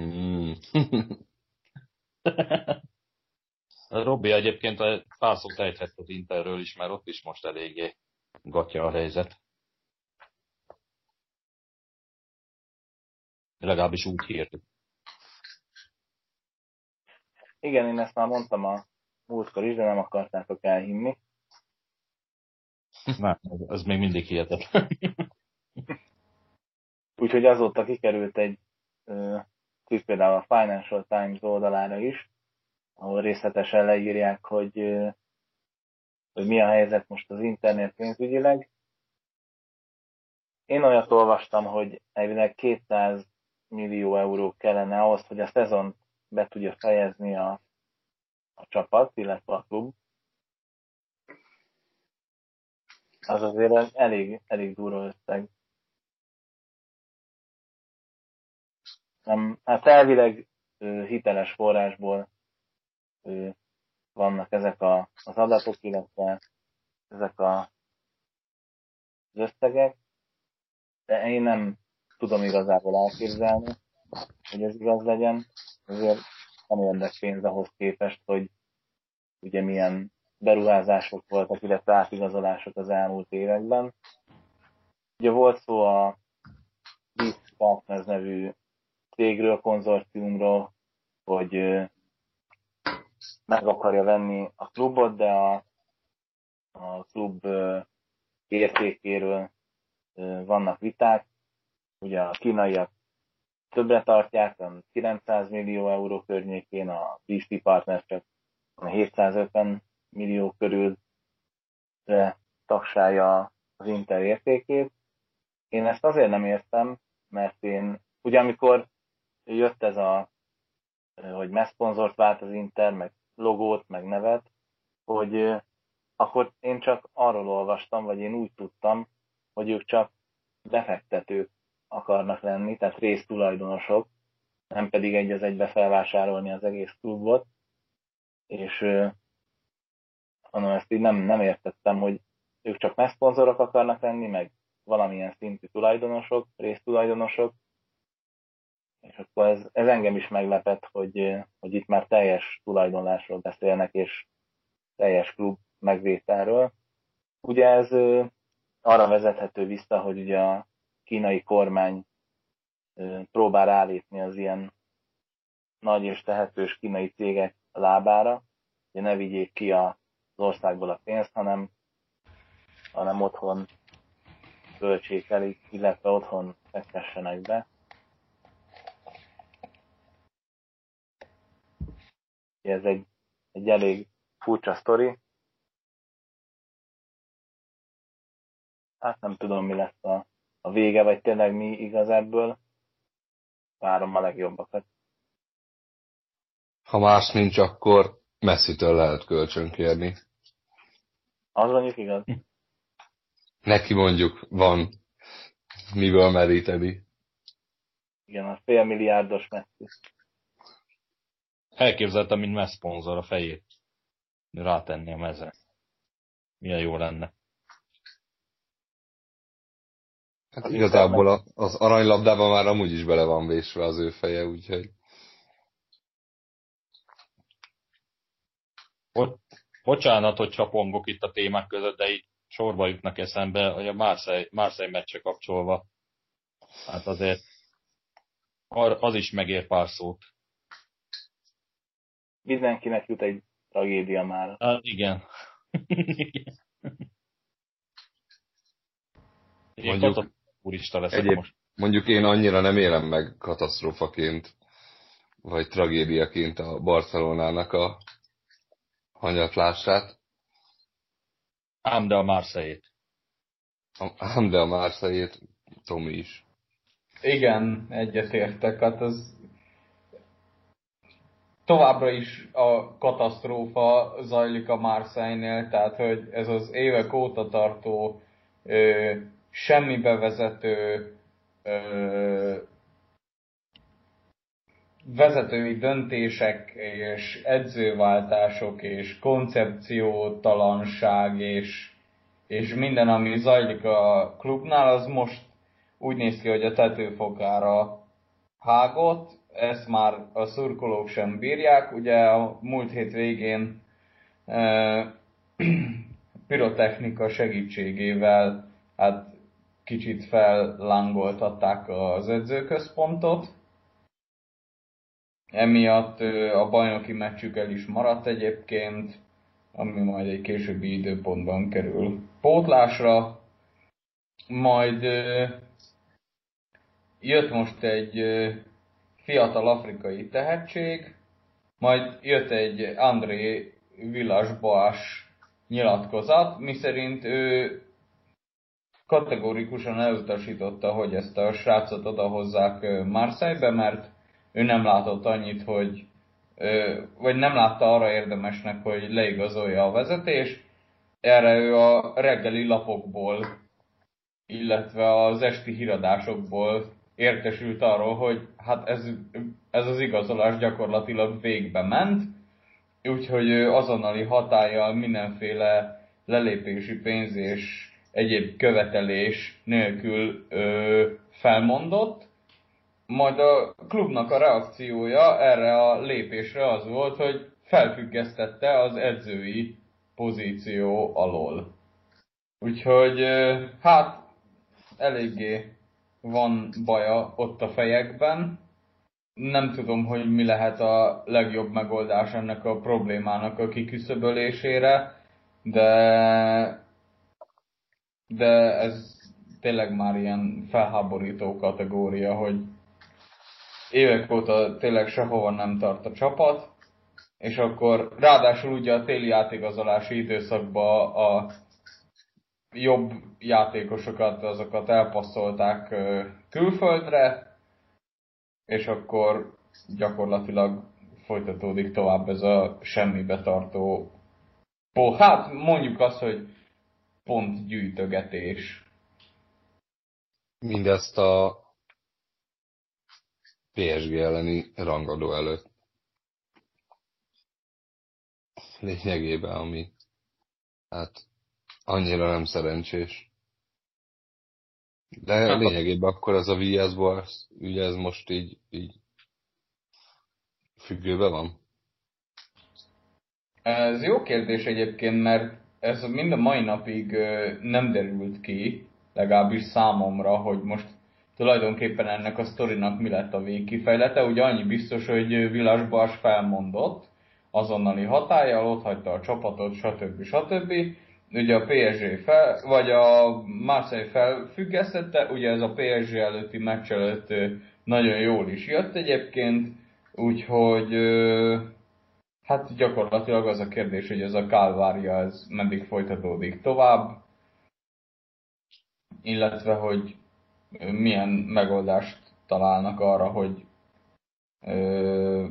Mm. Robbi egyébként pár szót ejthet az Interről is, mert ott is most eléggé gatja a helyzet. Legalábbis úgy hírtuk. Igen, én ezt már mondtam a múltkor is, de nem akartátok elhinni. Nem, ez még mindig hihetetlen. Úgyhogy azóta kikerült egy cikk például a Financial Times oldalára is, ahol részletesen leírják, hogy, hogy mi a helyzet most az internet pénzügyileg. Én olyat olvastam, hogy elvileg 200 millió euró kellene ahhoz, hogy a szezon be tudja fejezni a, a csapat, illetve a klub. Az azért elég, elég durva összeg. Nem, hát elvileg hiteles forrásból vannak ezek a, az adatok, illetve ezek a, az összegek, de én nem tudom igazából elképzelni, hogy ez igaz legyen. Ezért nem érdek pénz ahhoz képest, hogy ugye milyen beruházások voltak, illetve átigazolások az elmúlt években. Ugye volt szó a Beat Partners nevű cégről, konzorciumról, hogy meg akarja venni a klubot, de a, a klub értékéről vannak viták. Ugye a kínaiak többre tartják, 900 millió euró környékén, a BC Partners csak 750 millió körül tagsálja az Inter értékét. Én ezt azért nem értem, mert én, ugye amikor jött ez a, hogy messzponzort vált az Inter, meg logót, meg nevet, hogy akkor én csak arról olvastam, vagy én úgy tudtam, hogy ők csak befektetők akarnak lenni, tehát résztulajdonosok, nem pedig egy az egybe felvásárolni az egész klubot, és hanem ezt így nem, nem értettem, hogy ők csak messzponzorok akarnak lenni, meg valamilyen szintű tulajdonosok, résztulajdonosok, és akkor ez, ez engem is meglepett, hogy, hogy itt már teljes tulajdonlásról beszélnek, és teljes klub megvételről. Ugye ez arra vezethető vissza, hogy ugye a kínai kormány próbál állítni az ilyen nagy és tehetős kínai cégek lábára, hogy ne vigyék ki az országból a pénzt, hanem, hanem otthon költsék el, illetve otthon fektessenek be. Ez egy, egy elég furcsa sztori. Hát nem tudom, mi lesz a, a vége, vagy tényleg mi igaz ebből. Várom a legjobbakat. Ha más nincs, akkor messzitől lehet kölcsön kérni. Az mondjuk igaz. Neki mondjuk van miből meríteni. Igen, a félmilliárdos messzi. Elképzeltem, mint messz szponzor a fejét. Rátenni a mezre. Milyen jó lenne. Hát igazából az aranylabdában már amúgy is bele van vésve az ő feje, úgyhogy... Bocsánat, hogy csapongok itt a témák között, de így sorba jutnak eszembe, hogy a Marseille, Marseille meccse kapcsolva. Hát azért az is megér pár szót. Mindenkinek jut egy tragédia már. Hát igen. mondjuk, úrista leszek egyéb, most. Mondjuk én annyira nem élem meg katasztrófaként, vagy tragédiaként a Barcelonának a hanyatlását. Ám de a Marseille-t. Ám de a Marseille-t, Tomi is. Igen, egyetértek. Hát az továbbra is a katasztrófa zajlik a Marseille-nél, tehát hogy ez az évek óta tartó ö, semmi bevezető ö, vezetői döntések és edzőváltások és koncepciótalanság és, és minden, ami zajlik a klubnál, az most úgy néz ki, hogy a tetőfokára hágott, ezt már a szurkolók sem bírják. Ugye a múlt hét végén e, pirotechnika segítségével hát kicsit fellángoltatták az edzőközpontot, Emiatt a bajnoki meccsük el is maradt egyébként, ami majd egy későbbi időpontban kerül pótlásra. Majd jött most egy fiatal afrikai tehetség, majd jött egy André Villas-Boas nyilatkozat, miszerint ő kategórikusan elutasította, hogy ezt a srácot odahozzák Marseille-be, mert ő nem látott annyit, hogy vagy nem látta arra érdemesnek, hogy leigazolja a vezetés. Erre ő a reggeli lapokból, illetve az esti híradásokból értesült arról, hogy hát ez, ez az igazolás gyakorlatilag végbe ment, úgyhogy ő azonnali hatállyal mindenféle lelépési pénz és egyéb követelés nélkül ö, felmondott, majd a klubnak a reakciója erre a lépésre az volt, hogy felfüggesztette az edzői pozíció alól. Úgyhogy hát eléggé van baja ott a fejekben. Nem tudom, hogy mi lehet a legjobb megoldás ennek a problémának a kiküszöbölésére, de, de ez tényleg már ilyen felháborító kategória, hogy évek óta tényleg sehova nem tart a csapat, és akkor ráadásul ugye a téli játékozolási időszakban a jobb játékosokat, azokat elpasszolták külföldre, és akkor gyakorlatilag folytatódik tovább ez a semmibe tartó hát mondjuk azt, hogy pont gyűjtögetés. Mindezt a PSG elleni rangadó előtt. Lényegében, ami hát annyira nem szerencsés. De hát lényegében akkor az a Villas ugye ez most így, így függőben van? Ez jó kérdés egyébként, mert ez mind a mai napig nem derült ki, legalábbis számomra, hogy most tulajdonképpen ennek a sztorinak mi lett a végkifejlete. Ugye annyi biztos, hogy Vilas Bars felmondott, azonnali hatája, ott hagyta a csapatot, stb. stb. Ugye a PSG fel, vagy a Marseille felfüggesztette, ugye ez a PSG előtti meccs előtt nagyon jól is jött egyébként, úgyhogy hát gyakorlatilag az a kérdés, hogy ez a kálvária ez meddig folytatódik tovább, illetve hogy milyen megoldást találnak arra, hogy ö,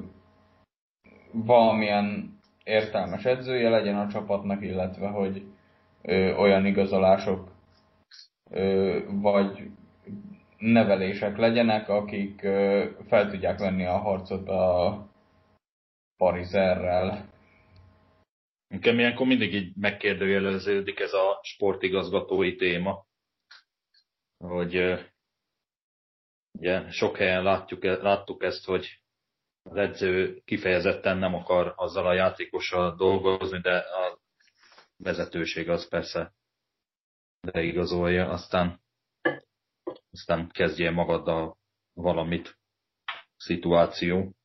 valamilyen értelmes edzője legyen a csapatnak, illetve hogy ö, olyan igazolások ö, vagy nevelések legyenek, akik ö, fel tudják venni a harcot a Parizerrel. Nekem ilyenkor mindig így megkérdőjeleződik ez a sportigazgatói téma, hogy ugye sok helyen látjuk, e, láttuk ezt, hogy az edző kifejezetten nem akar azzal a játékossal dolgozni, de a vezetőség az persze beigazolja, aztán, aztán kezdje magaddal valamit szituáció.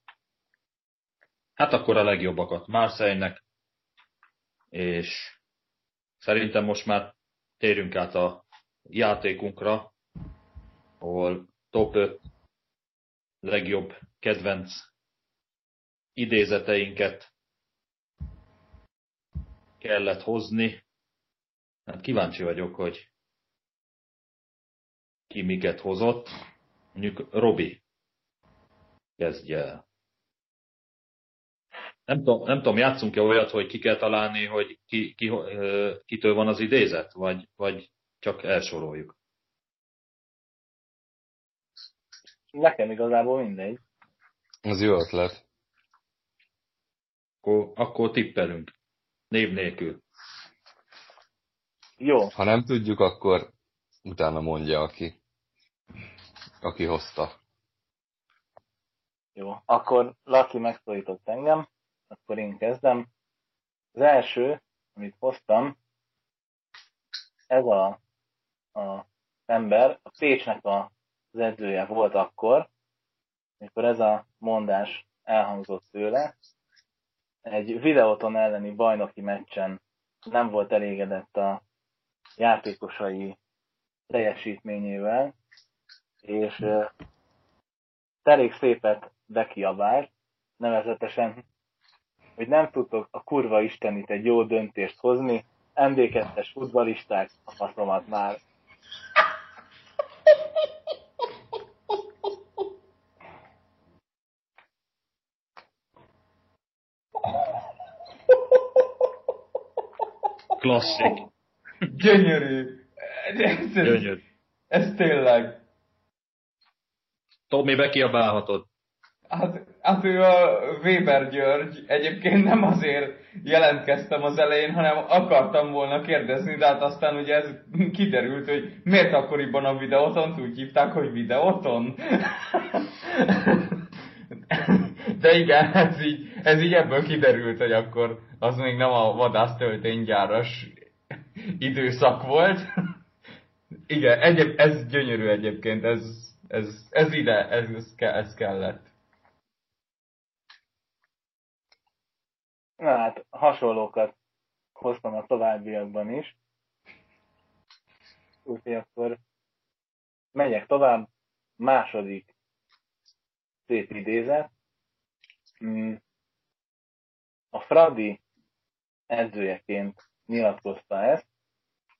Hát akkor a legjobbakat Marseille-nek, és szerintem most már térjünk át a játékunkra, ahol top 5 legjobb kedvenc idézeteinket kellett hozni. Hát kíváncsi vagyok, hogy ki miket hozott. Mondjuk Robi kezdje el. Nem tudom, nem tudom játszunk-e olyat, hogy ki kell találni, hogy ki, ki, kitől van az idézet, vagy, vagy csak elsoroljuk? Nekem igazából mindegy. Az jó ötlet. Akkor, akkor tippelünk. Név nélkül. Jó. Ha nem tudjuk, akkor utána mondja, aki, aki hozta. Jó. Akkor Laki megszólított engem, akkor én kezdem. Az első, amit hoztam, ez a, a ember, a Pécsnek a az edzője volt akkor, amikor ez a mondás elhangzott tőle. Egy videóton elleni bajnoki meccsen nem volt elégedett a játékosai teljesítményével, és elég szépet bekiabált, nevezetesen, hogy nem tudtok a kurva istenit egy jó döntést hozni, MD2-es futbalisták a faszomat már. Klasszik. Gyönyörű. Ez, ez, Gyönyörű. ez tényleg. Tomi, bekiabálhatod. Hát, hát ő a Weber György, egyébként nem azért jelentkeztem az elején, hanem akartam volna kérdezni, de hát aztán ugye ez kiderült, hogy miért akkoriban a videóton úgy hívták, hogy videóton. De igen, ez így, ez így ebből kiderült, hogy akkor az még nem a vadásztölténygyáras időszak volt. Igen, egyéb, ez gyönyörű egyébként, ez, ez, ez ide, ez, ez, ke, ez kellett. Na hát, hasonlókat hoztam a továbbiakban is. Úgyhogy akkor megyek tovább. Második szép idézet. Mm. A Fradi edzőjeként nyilatkozta ezt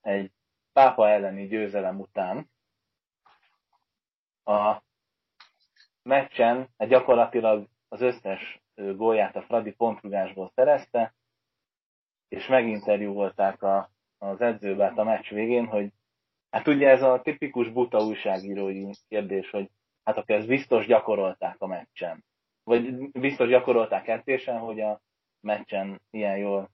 egy pápa elleni győzelem után. A meccsen egy gyakorlatilag az összes gólját a Fradi pontrugásból szerezte, és meginterjúvolták a, az edzőbát a meccs végén, hogy hát ugye ez a tipikus buta újságírói kérdés, hogy hát akkor ezt biztos gyakorolták a meccsen. Vagy biztos gyakorolták edzésen, hogy a meccsen ilyen jól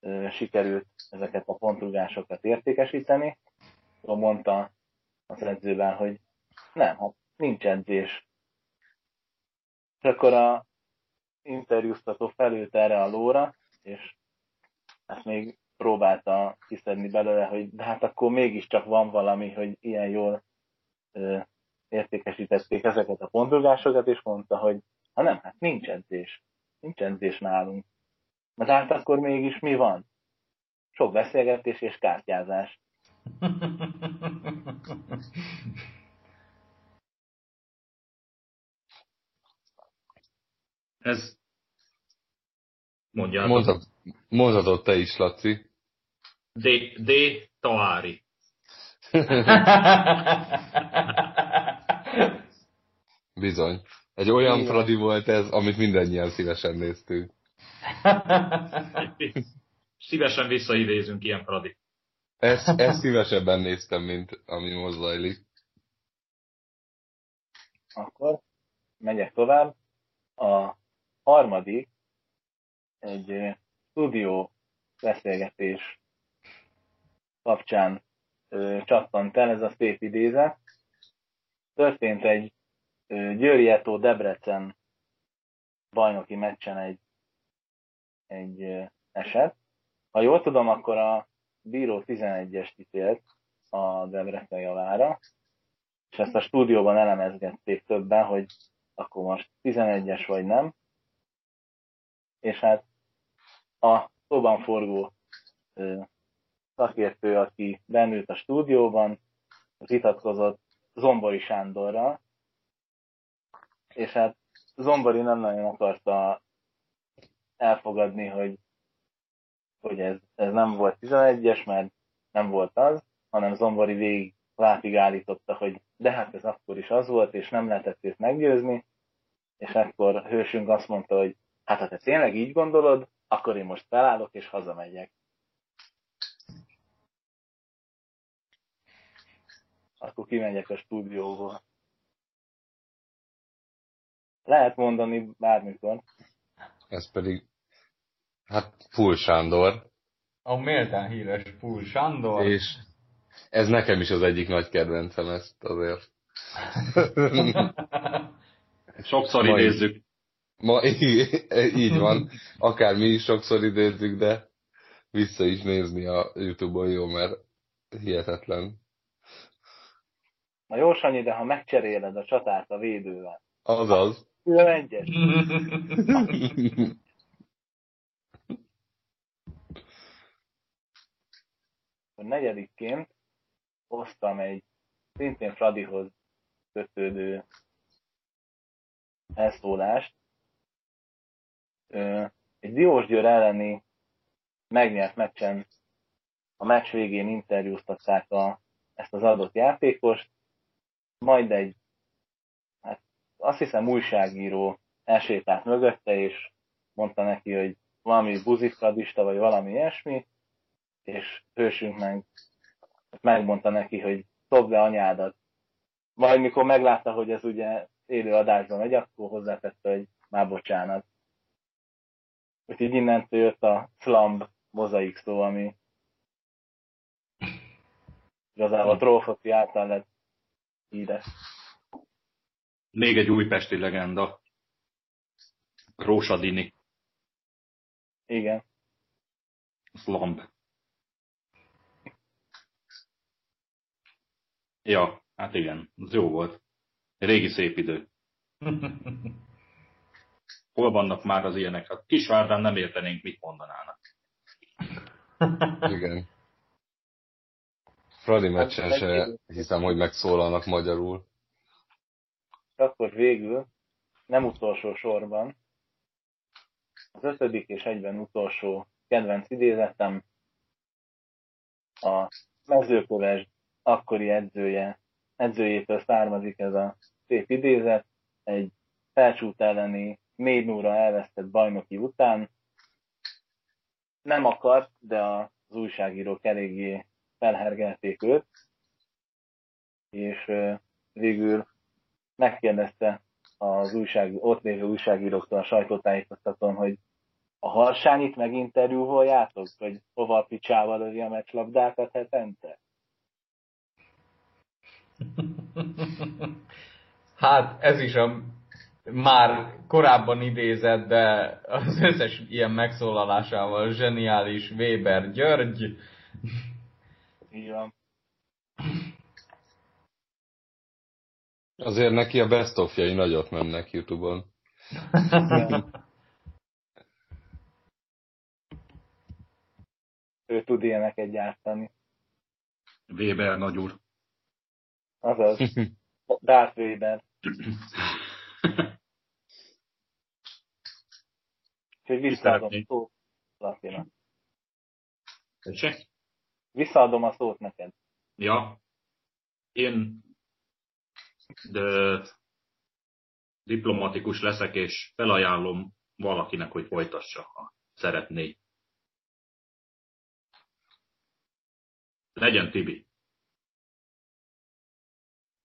ö, sikerült ezeket a pontrugásokat értékesíteni. Mondta az edzőben, hogy nem, hát nincs edzés. És akkor a interjúztató felült erre a lóra, és ezt még próbálta kiszedni belőle, hogy de hát akkor mégiscsak van valami, hogy ilyen jól ö, értékesítették ezeket a pontogásokat, és mondta, hogy ha nem, hát nincs edzés. Nincs edzés nálunk. De hát akkor mégis mi van? Sok beszélgetés és kártyázás. Ez... Mondjátok. Mondhat, mondhatod te is, Laci. D. D. Taári. Bizony. Egy olyan Igen. Fradi volt ez, amit mindannyian szívesen néztünk. szívesen visszaidézünk ilyen Fradi. Ezt, ezt szívesebben néztem, mint ami most zajlik. Akkor megyek tovább. A harmadik egy stúdió beszélgetés kapcsán ö, csattant el, ez a szép idézet. Történt egy Győri Eto Debrecen bajnoki meccsen egy, egy eset. Ha jól tudom, akkor a bíró 11-est ítélt a Debrecen javára, és ezt a stúdióban elemezgették többen, hogy akkor most 11-es vagy nem. És hát a szóban forgó szakértő, aki bennült a stúdióban, vitatkozott Zombori Sándorral, és hát Zombori nem nagyon akarta elfogadni, hogy, hogy ez, ez nem volt 11-es, mert nem volt az, hanem Zombori végig látig állította, hogy de hát ez akkor is az volt, és nem lehetett őt meggyőzni, és akkor hősünk azt mondta, hogy hát ha te tényleg így gondolod, akkor én most felállok és hazamegyek. Akkor kimegyek a stúdióból. Lehet mondani bármikor. Ez pedig, hát Full Sándor. A méltán híres Full Sándor. És ez nekem is az egyik nagy kedvencem ezt azért. Sokszor idézzük. Ma így, van. Akár mi is sokszor idézzük, de vissza is nézni a Youtube-on jó, mert hihetetlen. Na jó, Sanyi, de ha megcseréled a csatát a védővel. Azaz. 11-es. a negyedikként hoztam egy szintén Fradihoz kötődő elszólást. Egy Diósgyőr elleni megnyert meccsen a meccs végén interjúztatták a, ezt az adott játékost, majd egy azt hiszem újságíró elsétált mögötte, és mondta neki, hogy valami buzifradista, vagy valami ilyesmi, és hősünk meg megmondta neki, hogy dobd le anyádat. Majd mikor meglátta, hogy ez ugye élő adásban megy, akkor hozzátette, hogy már bocsánat. Úgyhogy innentől jött a slumb mozaik szó, ami igazából a trófoci által lett híres. Még egy újpesti legenda. Rósadini. Igen. Slump. Ja, hát igen, az jó volt. Régi szép idő. Hol vannak már az ilyenek? Hát Kisvárdán nem értenénk, mit mondanának. Igen. Fradi meccsen se hiszem, hogy megszólalnak magyarul akkor végül, nem utolsó sorban, az ötödik és egyben utolsó kedvenc idézetem a mezőköves akkori edzője, edzőjétől származik ez a szép idézet, egy felcsút elleni 4 0 elvesztett bajnoki után. Nem akart, de az újságírók eléggé felhergelték őt, és végül megkérdezte az újság, ott lévő újságíróktól a sajtótájékoztatón, hogy a harsányit meginterjúvoljátok, hogy hova a picsával övi a meccslabdákat hetente? Hát ez is a már korábban idézett, de az összes ilyen megszólalásával zseniális Weber György. Így van. Azért neki a best of nagyot mennek Youtube-on. ő tud ilyeneket gyártani. Weber nagyúr. Azaz. Darth Weber. Úgyhogy visszaadom a szót Latina. Tessék? Visszaadom a szót neked. Ja. Én de diplomatikus leszek, és felajánlom valakinek, hogy folytassa, ha szeretné. Legyen Tibi.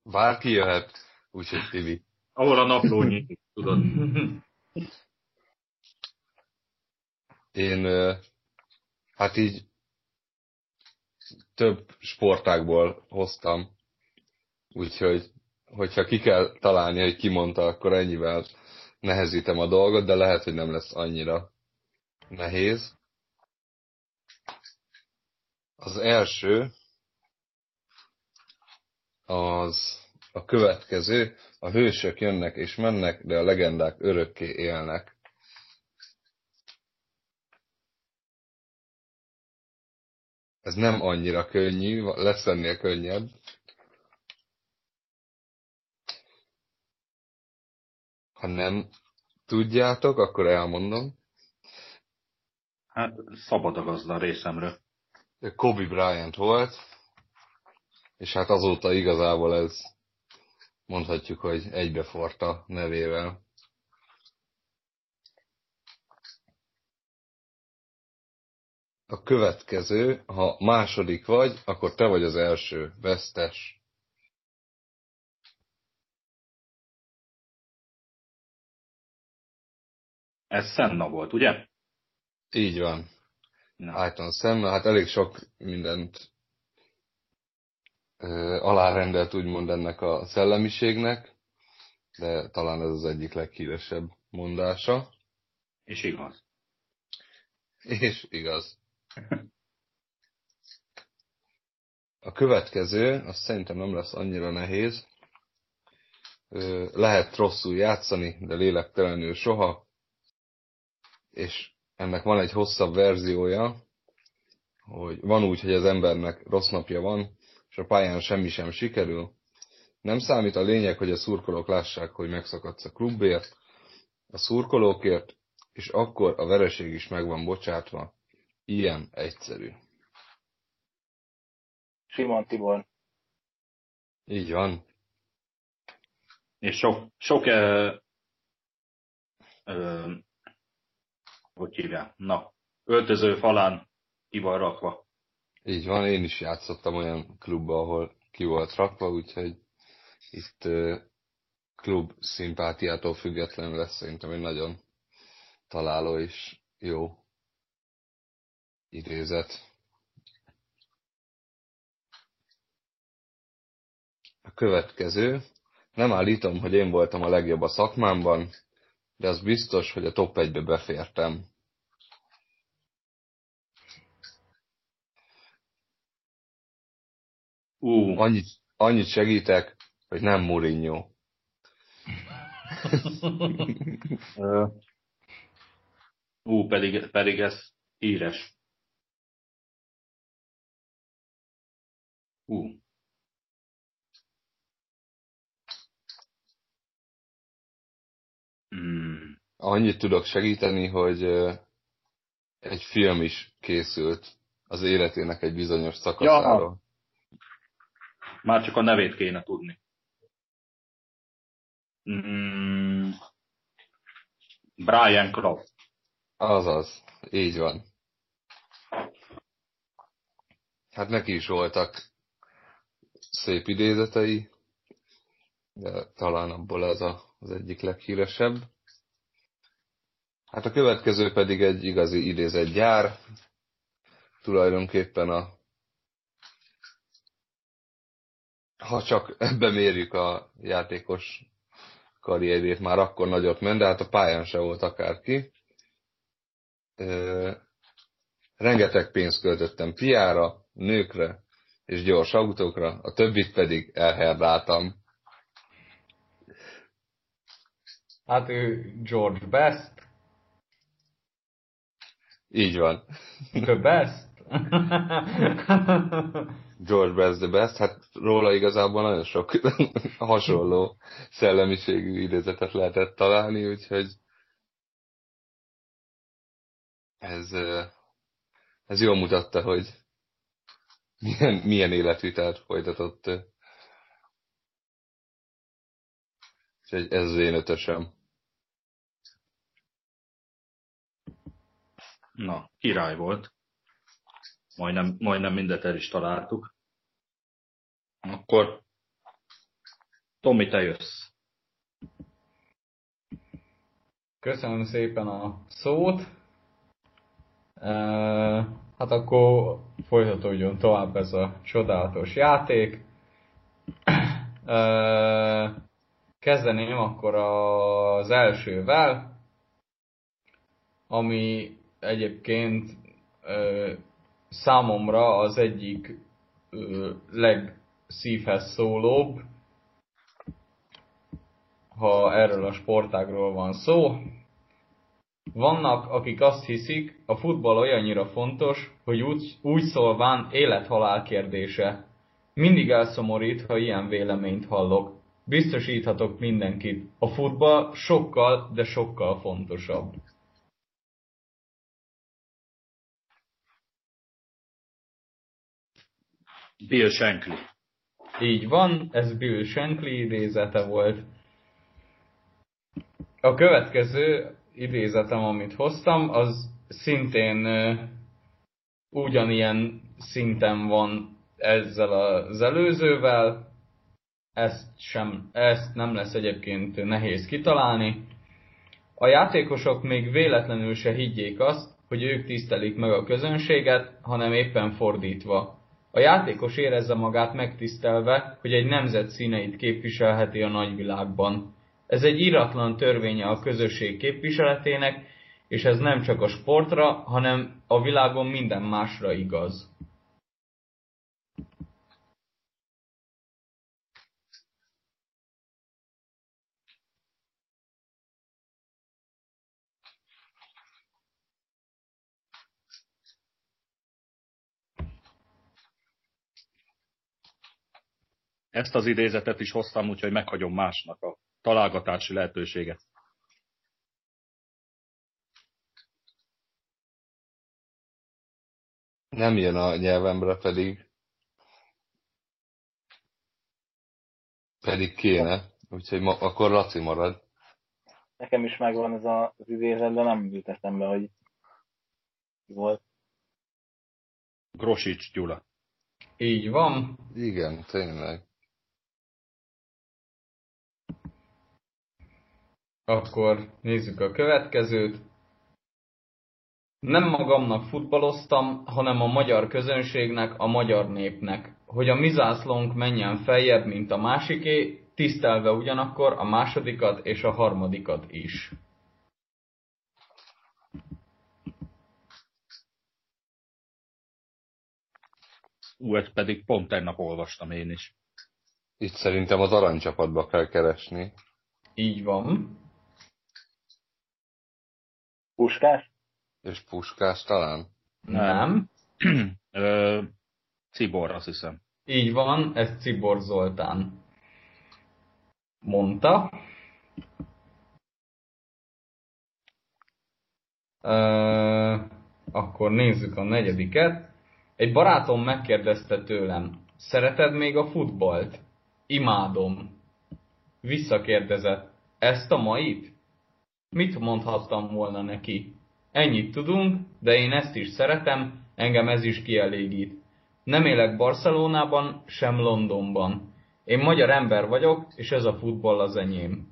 Bárki jöhet, úgyhogy Tibi. Ahol a napló nyílik, tudod. Én hát így több sportákból hoztam, úgyhogy hogyha ki kell találni, hogy ki mondta, akkor ennyivel nehezítem a dolgot, de lehet, hogy nem lesz annyira nehéz. Az első az a következő, a hősök jönnek és mennek, de a legendák örökké élnek. Ez nem annyira könnyű, lesz ennél könnyebb. Ha nem tudjátok, akkor elmondom. Hát szabad a gazda részemről. Kobe Bryant volt, és hát azóta igazából ez mondhatjuk, hogy egybeforta nevével. A következő, ha második vagy, akkor te vagy az első, vesztes. Ez Senna volt, ugye? Így van. Ayton Senna, hát elég sok mindent ö, alárendelt úgymond ennek a szellemiségnek, de talán ez az egyik leghíresebb mondása. És igaz. És igaz. A következő, azt szerintem nem lesz annyira nehéz. Lehet rosszul játszani, de lélektelenül soha. És ennek van egy hosszabb verziója, hogy van úgy, hogy az embernek rossz napja van, és a pályán semmi sem sikerül. Nem számít a lényeg, hogy a szurkolók lássák, hogy megszakadsz a klubért, a szurkolókért, és akkor a vereség is meg van bocsátva. Ilyen egyszerű. Simon Tibor. Így van. És sok, sok ö, ö, hogy hívják, na, öltöző falán ki van rakva. Így van, én is játszottam olyan klubba, ahol ki volt rakva, úgyhogy itt ö, klub szimpátiától függetlenül lesz szerintem egy nagyon találó és jó idézet. A következő. Nem állítom, hogy én voltam a legjobb a szakmámban, de az biztos, hogy a top 1-be befértem. Uh. Annyit, annyit segítek, hogy nem Mourinho. Ú, pedig, pedig ez híres. Ú. Uh. Mm. Annyit tudok segíteni, hogy egy film is készült az életének egy bizonyos szakaszáról. Ja. Már csak a nevét kéne tudni. Mm. Brian Croft. Azaz, így van. Hát neki is voltak szép idézetei, de talán abból ez a, az egyik leghíresebb. Hát a következő pedig egy igazi idézett gyár, tulajdonképpen a ha csak ebbe mérjük a játékos karrierjét már akkor nagyot ment, de hát a pályán se volt akárki. Rengeteg pénzt költöttem piára, nőkre és gyors autókra, a többit pedig elherdáltam. Hát ő George Best. Így van. The best. George Best the best, hát róla igazából nagyon sok hasonló szellemiségű idézetet lehetett találni, úgyhogy ez, ez jól mutatta, hogy milyen, milyen életvitelt folytatott. Úgyhogy ez az én ötösem. Na, király volt. Majdnem, majdnem mindet el is találtuk. Akkor Tomi, te jössz. Köszönöm szépen a szót. Hát akkor folytatódjon tovább ez a csodálatos játék. Kezdeném akkor az elsővel, ami egyébként számomra az egyik legszívhez szólóbb, ha erről a sportágról van szó. Vannak, akik azt hiszik, a futball olyannyira fontos, hogy úgy, úgy szólván élet-halál kérdése. Mindig elszomorít, ha ilyen véleményt hallok. Biztosíthatok mindenkit, a futball sokkal, de sokkal fontosabb. Bill Shankly. Így van, ez Bill Shankly idézete volt. A következő idézetem, amit hoztam, az szintén ugyanilyen szinten van ezzel az előzővel. Ezt, sem, ezt nem lesz egyébként nehéz kitalálni. A játékosok még véletlenül se higgyék azt, hogy ők tisztelik meg a közönséget, hanem éppen fordítva. A játékos érezze magát megtisztelve, hogy egy nemzet színeit képviselheti a nagyvilágban. Ez egy iratlan törvénye a közösség képviseletének, és ez nem csak a sportra, hanem a világon minden másra igaz. Ezt az idézetet is hoztam, úgyhogy meghagyom másnak a találgatási lehetőséget. Nem jön a nyelvemre pedig. Pedig kéne. Úgyhogy ma, akkor Laci marad. Nekem is megvan ez az idézet, de nem jut eszembe, hogy volt. Grosics Gyula. Így van. Igen, tényleg. Akkor nézzük a következőt. Nem magamnak futballoztam, hanem a magyar közönségnek, a magyar népnek. Hogy a mi zászlónk menjen feljebb, mint a másiké, tisztelve ugyanakkor a másodikat és a harmadikat is. Ú, ezt pedig pont tegnap olvastam én is. Itt szerintem az aranycsapatba kell keresni. Így van. Puskás? És Puskás talán? Nem. Ö, Cibor, azt hiszem. Így van, ezt Cibor Zoltán mondta. Ö, akkor nézzük a negyediket. Egy barátom megkérdezte tőlem, szereted még a futballt? Imádom. Visszakérdezett, ezt a mait? Mit mondhattam volna neki? Ennyit tudunk, de én ezt is szeretem, engem ez is kielégít. Nem élek Barcelonában, sem Londonban. Én magyar ember vagyok, és ez a futball az enyém.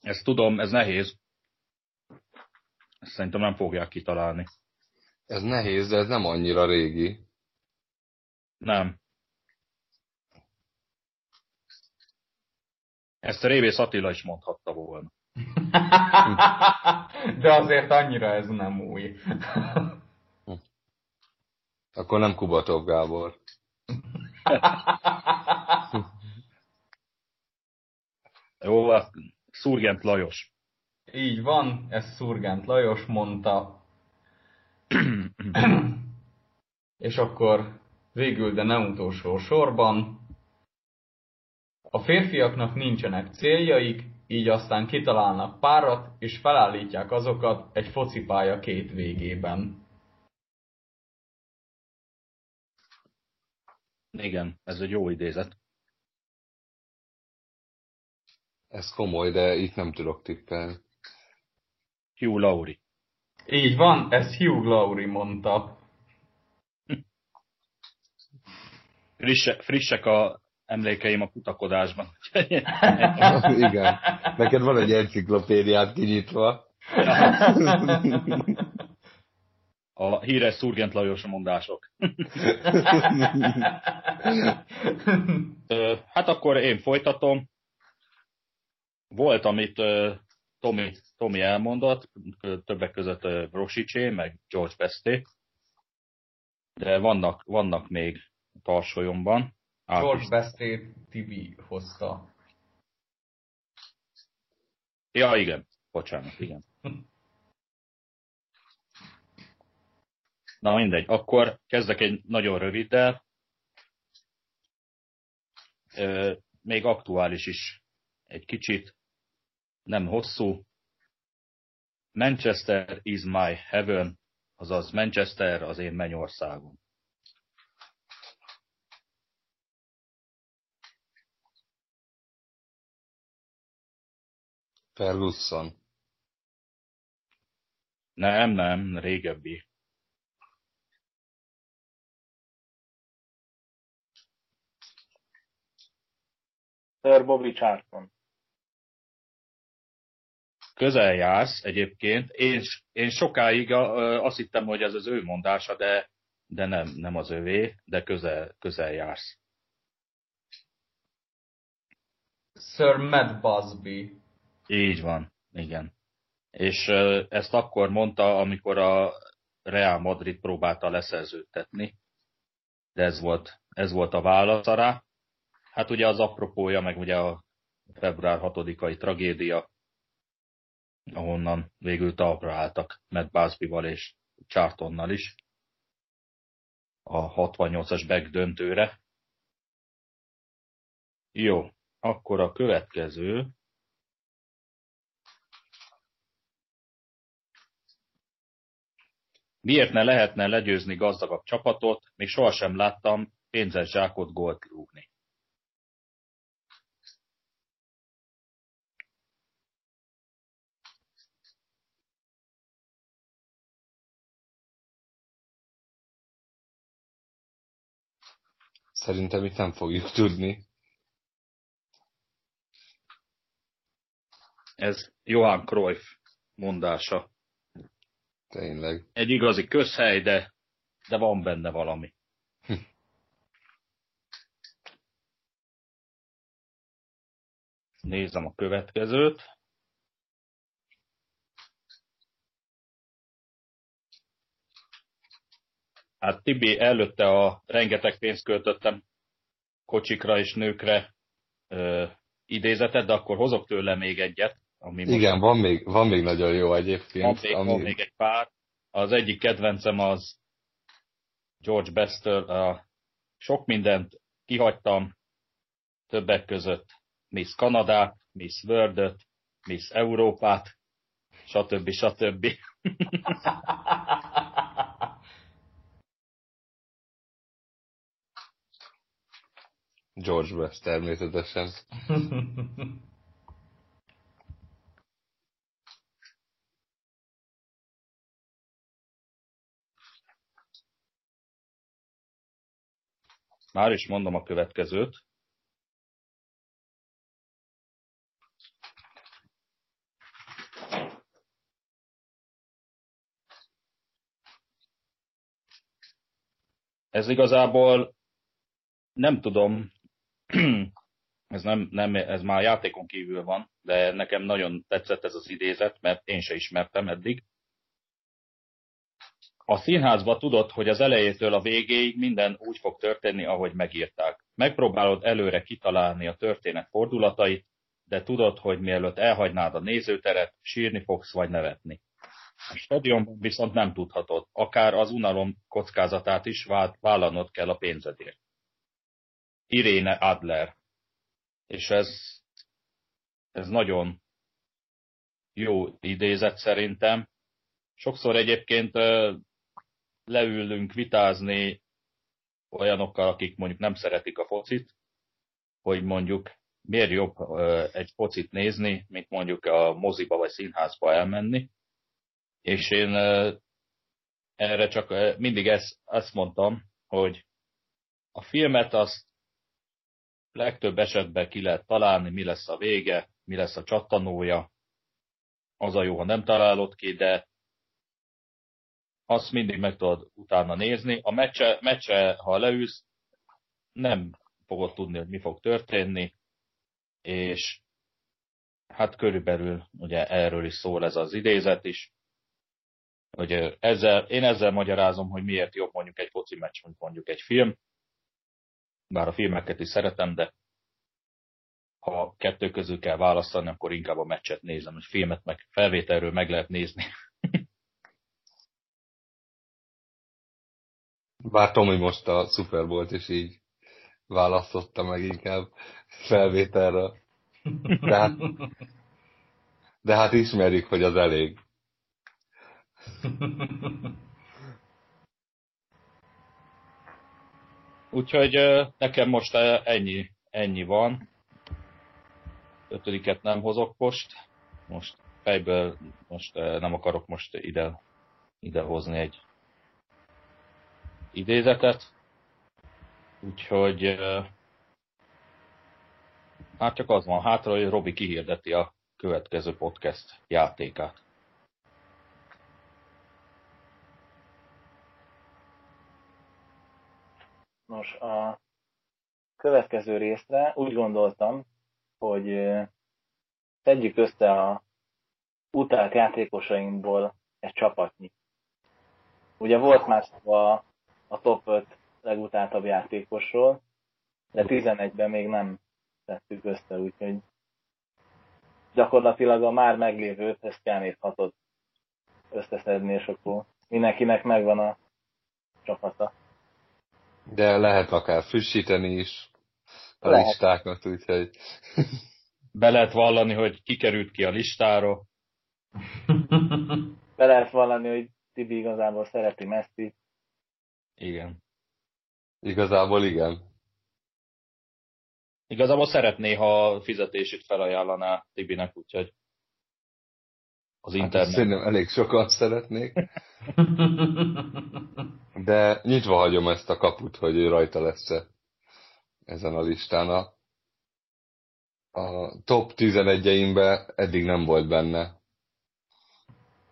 Ezt tudom, ez nehéz. Ezt szerintem nem fogják kitalálni. Ez nehéz, de ez nem annyira régi. Nem. Ezt a Révész Attila is mondhatta volna. De azért annyira ez nem új. Akkor nem Kubatov Gábor. Jó, Szurgent Lajos. Így van, ez Szurgent Lajos mondta. És akkor végül, de nem utolsó sorban, a férfiaknak nincsenek céljaik, így aztán kitalálnak párat, és felállítják azokat egy focipálya két végében. Igen, ez egy jó idézet. Ez komoly, de itt nem tudok tippelni. Hugh Laurie. Így van, ezt Hugh Laurie mondta. Frisse, frissek a emlékeim a kutakodásban. Igen. Neked van egy enciklopédiát kinyitva. A híres Szurgent Lajos mondások. hát akkor én folytatom. Volt, amit Tomi, Tomi elmondott, többek között Rosicsé, meg George Besté, de vannak, vannak még tarsolyomban. George Besté Tibi hozta. Ja, igen. Bocsánat, igen. Na mindegy, akkor kezdek egy nagyon röviddel. Még aktuális is egy kicsit, nem hosszú. Manchester is my heaven, azaz Manchester az én mennyországom. Ferguson. Nem, nem, régebbi. Sir Bobby Charlton. Közel jársz egyébként. Én, én sokáig azt hittem, hogy ez az ő mondása, de, de nem, nem az övé, de közel, közel jársz. Sir Matt Busby. Így van, igen. És ezt akkor mondta, amikor a Real Madrid próbálta leszerződtetni, de ez volt, ez volt a válasz rá. Hát ugye az apropója, meg ugye a február 6-ai tragédia, ahonnan végül talpra álltak Matt Busby-val és Chartonnal is a 68-as back döntőre. Jó, akkor a következő Miért ne lehetne legyőzni gazdagabb csapatot, még sohasem láttam pénzes zsákot gólt rúgni. Szerintem itt nem fogjuk tudni. Ez Johan Cruyff mondása. Tényleg. Egy igazi közhely, de, de van benne valami. Hm. Nézem a következőt. Hát Tibi előtte a rengeteg pénzt költöttem kocsikra és nőkre ö, idézetet, de akkor hozok tőle még egyet. Ami Igen, van még, van még nagyon jó egyébként. Van még, ami... van még egy pár. Az egyik kedvencem az George Bester. Sok mindent kihagytam, többek között Miss Kanadát, Miss world Miss Európát, stb. stb. George West természetesen. Már is mondom a következőt. Ez igazából nem tudom, ez, nem, nem, ez már játékon kívül van, de nekem nagyon tetszett ez az idézet, mert én se ismertem eddig. A színházba tudod, hogy az elejétől a végéig minden úgy fog történni, ahogy megírták. Megpróbálod előre kitalálni a történet fordulatait, de tudod, hogy mielőtt elhagynád a nézőteret, sírni fogsz vagy nevetni. A stadionban viszont nem tudhatod, akár az unalom kockázatát is vállalnod kell a pénzedért. Iréne Adler. És ez, ez nagyon jó idézet szerintem. Sokszor egyébként leülünk vitázni olyanokkal, akik mondjuk nem szeretik a focit, hogy mondjuk miért jobb egy focit nézni, mint mondjuk a moziba vagy színházba elmenni. És én erre csak mindig ezt, ezt mondtam, hogy a filmet azt legtöbb esetben ki lehet találni, mi lesz a vége, mi lesz a csattanója. Az a jó, ha nem találod ki, de azt mindig meg tudod utána nézni. A meccse, meccse ha leülsz, nem fogod tudni, hogy mi fog történni, és hát körülbelül ugye erről is szól ez az idézet is, hogy ezzel, én ezzel magyarázom, hogy miért jobb mondjuk egy foci meccs, mint mondjuk egy film, bár a filmeket is szeretem, de ha kettő közül kell választani, akkor inkább a meccset nézem, hogy filmet meg felvételről meg lehet nézni. Bár Tomi most a Super és így választotta meg inkább felvételre. De hát, de hát ismerjük, hogy az elég. Úgyhogy nekem most ennyi, ennyi van. Ötödiket nem hozok most. Most fejből most nem akarok most ide, ide hozni egy idézetet. Úgyhogy hát csak az van hátra, hogy Robi kihirdeti a következő podcast játékát. Nos, a következő részre úgy gondoltam, hogy tegyük össze a utált játékosainkból egy csapatnyi. Ugye volt már a, a top 5 legutáltabb játékosról, de 11-ben még nem tettük össze, úgyhogy gyakorlatilag a már meglévő még hatot összeszedni, és akkor mindenkinek megvan a csapata. De lehet akár frissíteni is a lehet. listákat, úgyhogy... Be lehet vallani, hogy kikerült ki a listáról. Be lehet vallani, hogy Tibi igazából szereti Messi. Igen. Igazából igen. Igazából szeretné, ha fizetését felajánlaná Tibinek, úgyhogy az hát internet. Szerintem elég sokat szeretnék. De nyitva hagyom ezt a kaput, hogy ő rajta lesz -e ezen a listán. A, a top 11-eimbe eddig nem volt benne.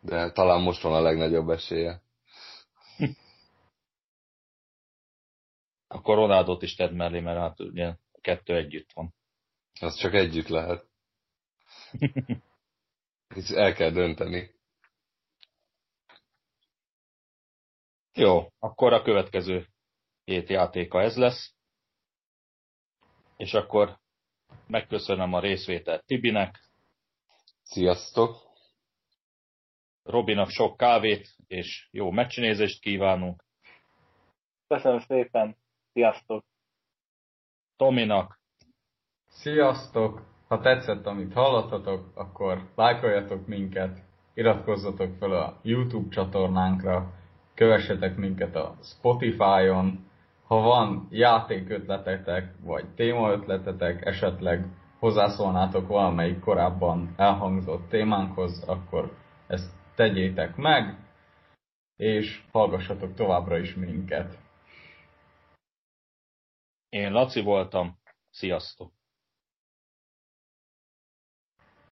De talán most van a legnagyobb esélye. A koronádot is tedd mellé, mert hát ugye kettő együtt van. Az csak együtt lehet. Itt el kell dönteni. Jó, akkor a következő hét játéka ez lesz. És akkor megköszönöm a részvételt Tibinek. Sziasztok! Robinak sok kávét és jó meccsnézést kívánunk. Köszönöm szépen! Sziasztok! Tominak. Sziasztok! Ha tetszett, amit hallottatok, akkor lájkoljatok minket, iratkozzatok fel a YouTube csatornánkra, kövessetek minket a Spotify-on, ha van játékötletetek, vagy témaötletetek, esetleg hozzászólnátok valamelyik korábban elhangzott témánkhoz, akkor ezt tegyétek meg, és hallgassatok továbbra is minket. Én Laci voltam. Sziasztok!